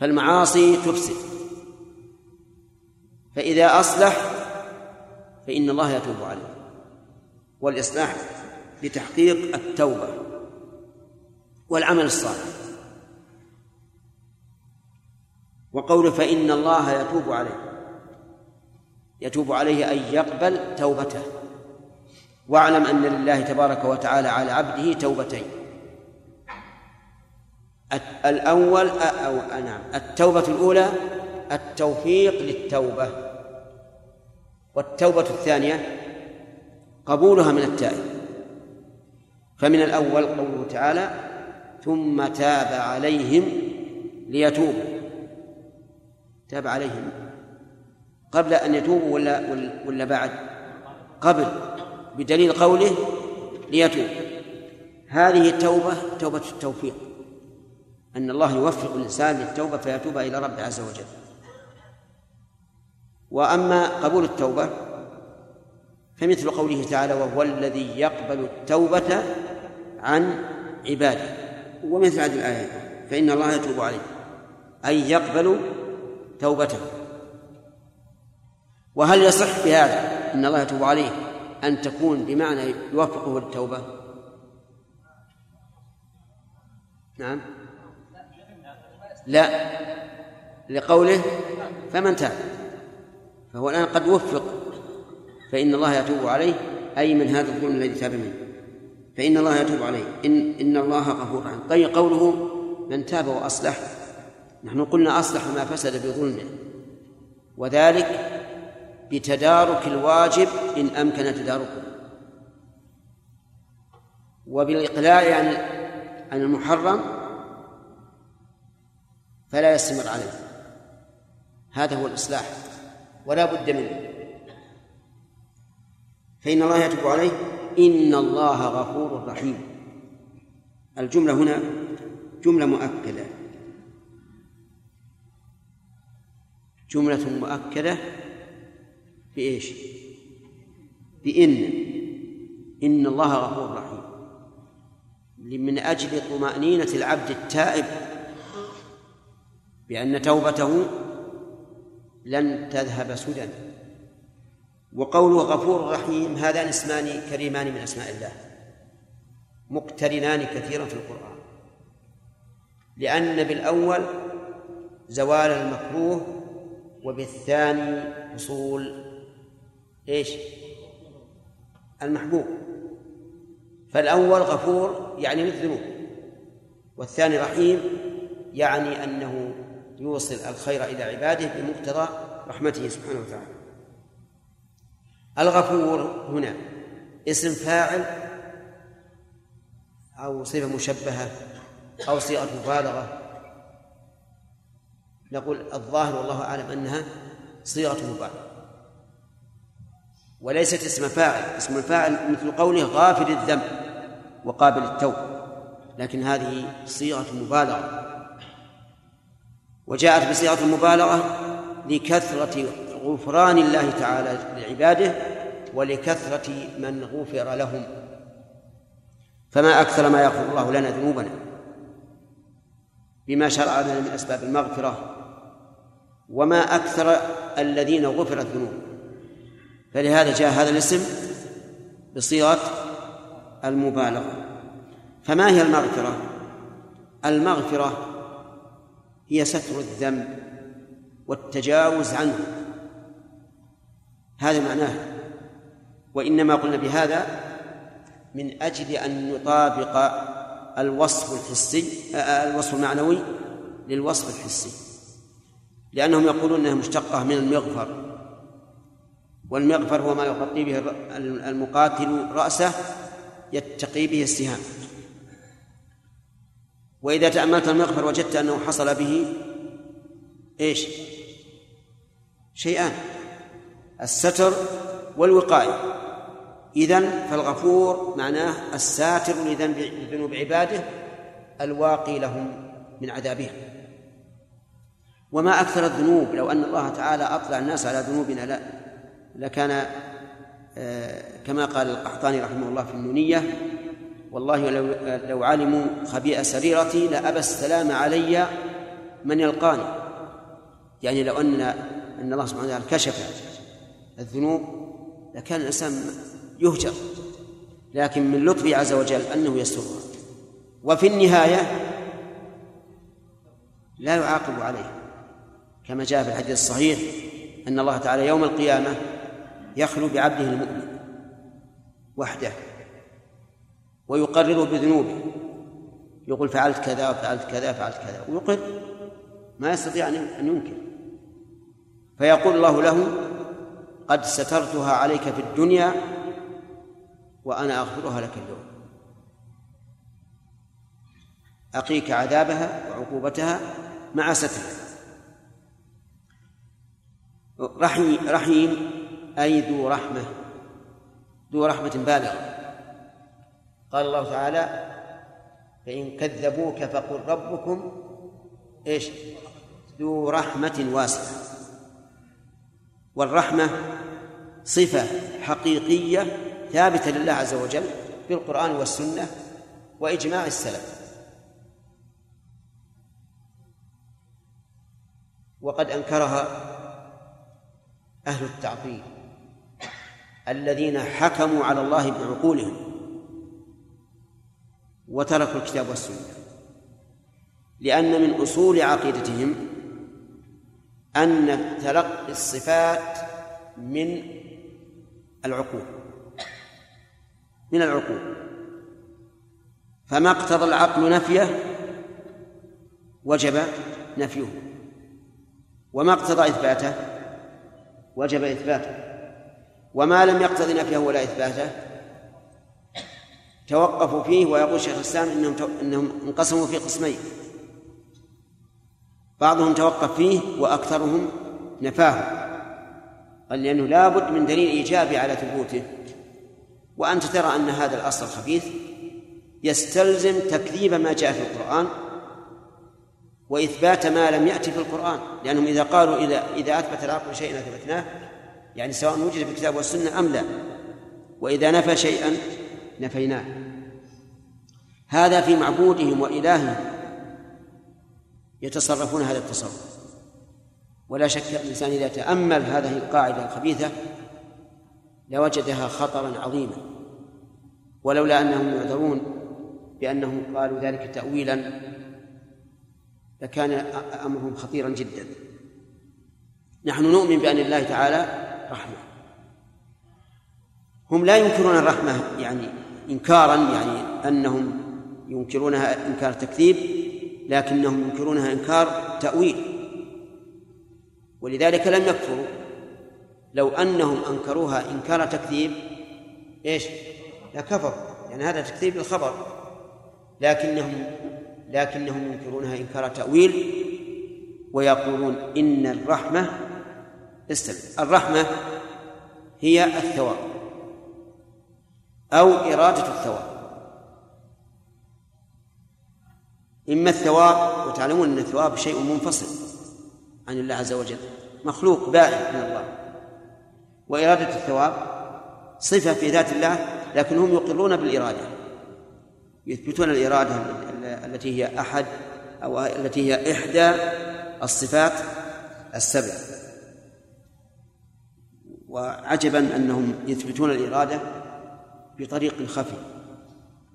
فالمعاصي تفسد. فإذا أصلح فإن الله يتوب عليه. والإصلاح لتحقيق التوبة والعمل الصالح. وقوله فإن الله يتوب عليه يتوب عليه أن يقبل توبته. واعلم أن لله تبارك وتعالى على عبده توبتين. الأول أو نعم التوبة الأولى التوفيق للتوبة. والتوبة الثانية قبولها من التائب. فمن الأول قوله تعالى ثم تاب عليهم ليتوبوا. تاب عليهم. قبل أن يتوبوا ولا ولا بعد؟ قبل بدليل قوله ليتوب هذه التوبة توبة التوفيق. أن الله يوفق الإنسان للتوبة فيتوب إلى ربه عز وجل. وأما قبول التوبة فمثل قوله تعالى وهو الذي يقبل التوبة عن عباده. ومثل هذه الآية فإن الله يتوب عليه أي يقبل توبته. وهل يصح بهذا أن الله يتوب عليه أن تكون بمعنى يوفقه للتوبة؟ نعم. لا لقوله فمن تاب. فهو الآن قد وفق. فإن الله يتوب عليه أي من هذا الظلم الذي تاب منه. فإن الله يتوب عليه. إن إن الله غفور رحيم. طيب قوله من تاب وأصلح. نحن قلنا أصلح ما فسد بظلمه. وذلك بتدارك الواجب إن أمكن تداركه. وبالإقلاع عن عن المحرم فلا يستمر عليه. هذا هو الإصلاح. ولا بد منه. فإن الله يتوب عليه إن الله غفور رحيم. الجملة هنا جملة مؤكدة. جملة مؤكدة بإيش؟ بإن. إن الله غفور رحيم. من أجل طمأنينة العبد التائب بأن توبته لن تذهب سدى. وقوله غفور رحيم هذان اسمان كريمان من أسماء الله مقترنان كثيرا في القرآن. لأن بالأول زوال المكروه وبالثاني حصول إيش؟ المحبوب. فالأول غفور يعني للذنوب والثاني رحيم يعني أنه يوصل الخير إلى عباده بمقتضى رحمته سبحانه وتعالى. الغفور هنا اسم فاعل أو صفة مشبهة أو صيغة مبالغة. نقول الظاهر والله أعلم أنها صيغة مبالغة. وليست اسم فاعل اسم الفاعل مثل قوله غافل الذنب وقابل التوب لكن هذه صيغة مبالغة. وجاءت بصيغة المبالغة لكثرة غفران الله تعالى لعباده ولكثرة من غفر لهم. فما أكثر ما يغفر الله لنا ذنوبنا بما شرع لنا من أسباب المغفرة وما أكثر الذين غفرت ذنوبهم. فلهذا جاء هذا الاسم بصيغة المبالغة. فما هي المغفرة؟ المغفرة هي ستر الذنب والتجاوز عنه. هذا معناه. وإنما قلنا بهذا من أجل أن نطابق الوصف الحسي الوصف المعنوي للوصف الحسي. لأنهم يقولون أنها مشتقة من المغفر. والمغفر هو ما يغطي به المقاتل رأسه يتقي به السهام. وإذا تأملت المغفر وجدت أنه حصل به إيش؟ شيئان. الستر والوقاية. إذن فالغفور معناه الساتر لذنوب عباده الواقي لهم من عذابهم وما أكثر الذنوب لو أن الله تعالى أطلع الناس على ذنوبنا لا. لكان آه، كما قال القحطاني رحمه الله في النونية والله لو لو علموا خبيئة سريرتي لأبى السلام علي من يلقاني. يعني لو أن أن الله سبحانه وتعالى كشف الذنوب لكان الإنسان يهجر لكن من لطفه عز وجل أنه يسترها وفي النهاية لا يعاقب عليه. كما جاء في الحديث الصحيح أن الله تعالى يوم القيامة يخلو بعبده المؤمن وحده. ويقرر بذنوبه. يقول فعلت كذا وفعلت كذا فعلت كذا. ويقر. ما يستطيع أن ينكر. فيقول الله له قد سترتها عليك في الدنيا وأنا أغفرها لك اليوم. أقيك عذابها وعقوبتها مع سترها. رحيم, رحيم أي ذو رحمة. ذو رحمة بالغة. قال الله تعالى فإن كذبوك فقل ربكم إيش ذو رحمة واسعة. والرحمة صفة حقيقية ثابتة لله عز وجل في القرآن والسنة وإجماع السلف. وقد أنكرها أهل التعطيل الذين حكموا على الله بعقولهم. وتركوا الكتاب والسنة. لأن من أصول عقيدتهم أن تلقي الصفات من العقول من العقول. فما اقتضى العقل نفيه وجب نفيه وما اقتضى إثباته وجب إثباته وما لم يقتضي نفيه ولا إثباته توقفوا فيه ويقول شيخ الإسلام إنهم إنهم انقسموا في قسمين. بعضهم توقف فيه وأكثرهم نفاه. قال لأنه لا بد من دليل إيجابي على ثبوته. وأنت ترى أن هذا الأصل الخبيث يستلزم تكذيب ما جاء في القرآن وإثبات ما لم يأتي في القرآن. لأنهم إذا قالوا إذا إذا أثبت العقل شيئا أثبتناه يعني سواء وجد في الكتاب والسنة أم لا. وإذا نفى شيئا نفيناه. هذا في معبودهم وإلههم يتصرفون هذا التصرف. ولا شك الإنسان إذا تأمل هذه القاعدة الخبيثة لوجدها خطرا عظيما. ولولا أنهم يعذرون بأنهم قالوا ذلك تأويلا لكان أمرهم خطيرا جدا. نحن نؤمن بأن الله تعالى رحمة. هم لا ينكرون الرحمة يعني إنكارا يعني أنهم ينكرونها إنكار تكذيب لكنهم ينكرونها إنكار تأويل. ولذلك لم يكفروا. لو أنهم أنكروها إنكار تكذيب إيش؟ لكفروا. يعني هذا تكذيب الخبر لكنهم لكنهم ينكرونها إنكار تأويل ويقولون إن الرحمة استمع الرحمة هي الثواب. أو إرادة الثواب. إما الثواب وتعلمون أن الثواب شيء منفصل عن الله عز وجل مخلوق بائن من الله. وإرادة الثواب صفة في ذات الله لكن هم يقرون بالإرادة. يثبتون الإرادة التي هي أحد أو التي هي إحدى الصفات السبع. وعجبا أنهم يثبتون الإرادة بطريق خفي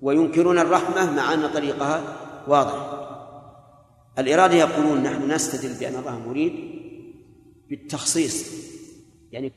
وينكرون الرحمة مع أن طريقها واضح. الإرادة يقولون نحن نستدل بأن الله مريد بالتخصيص يعني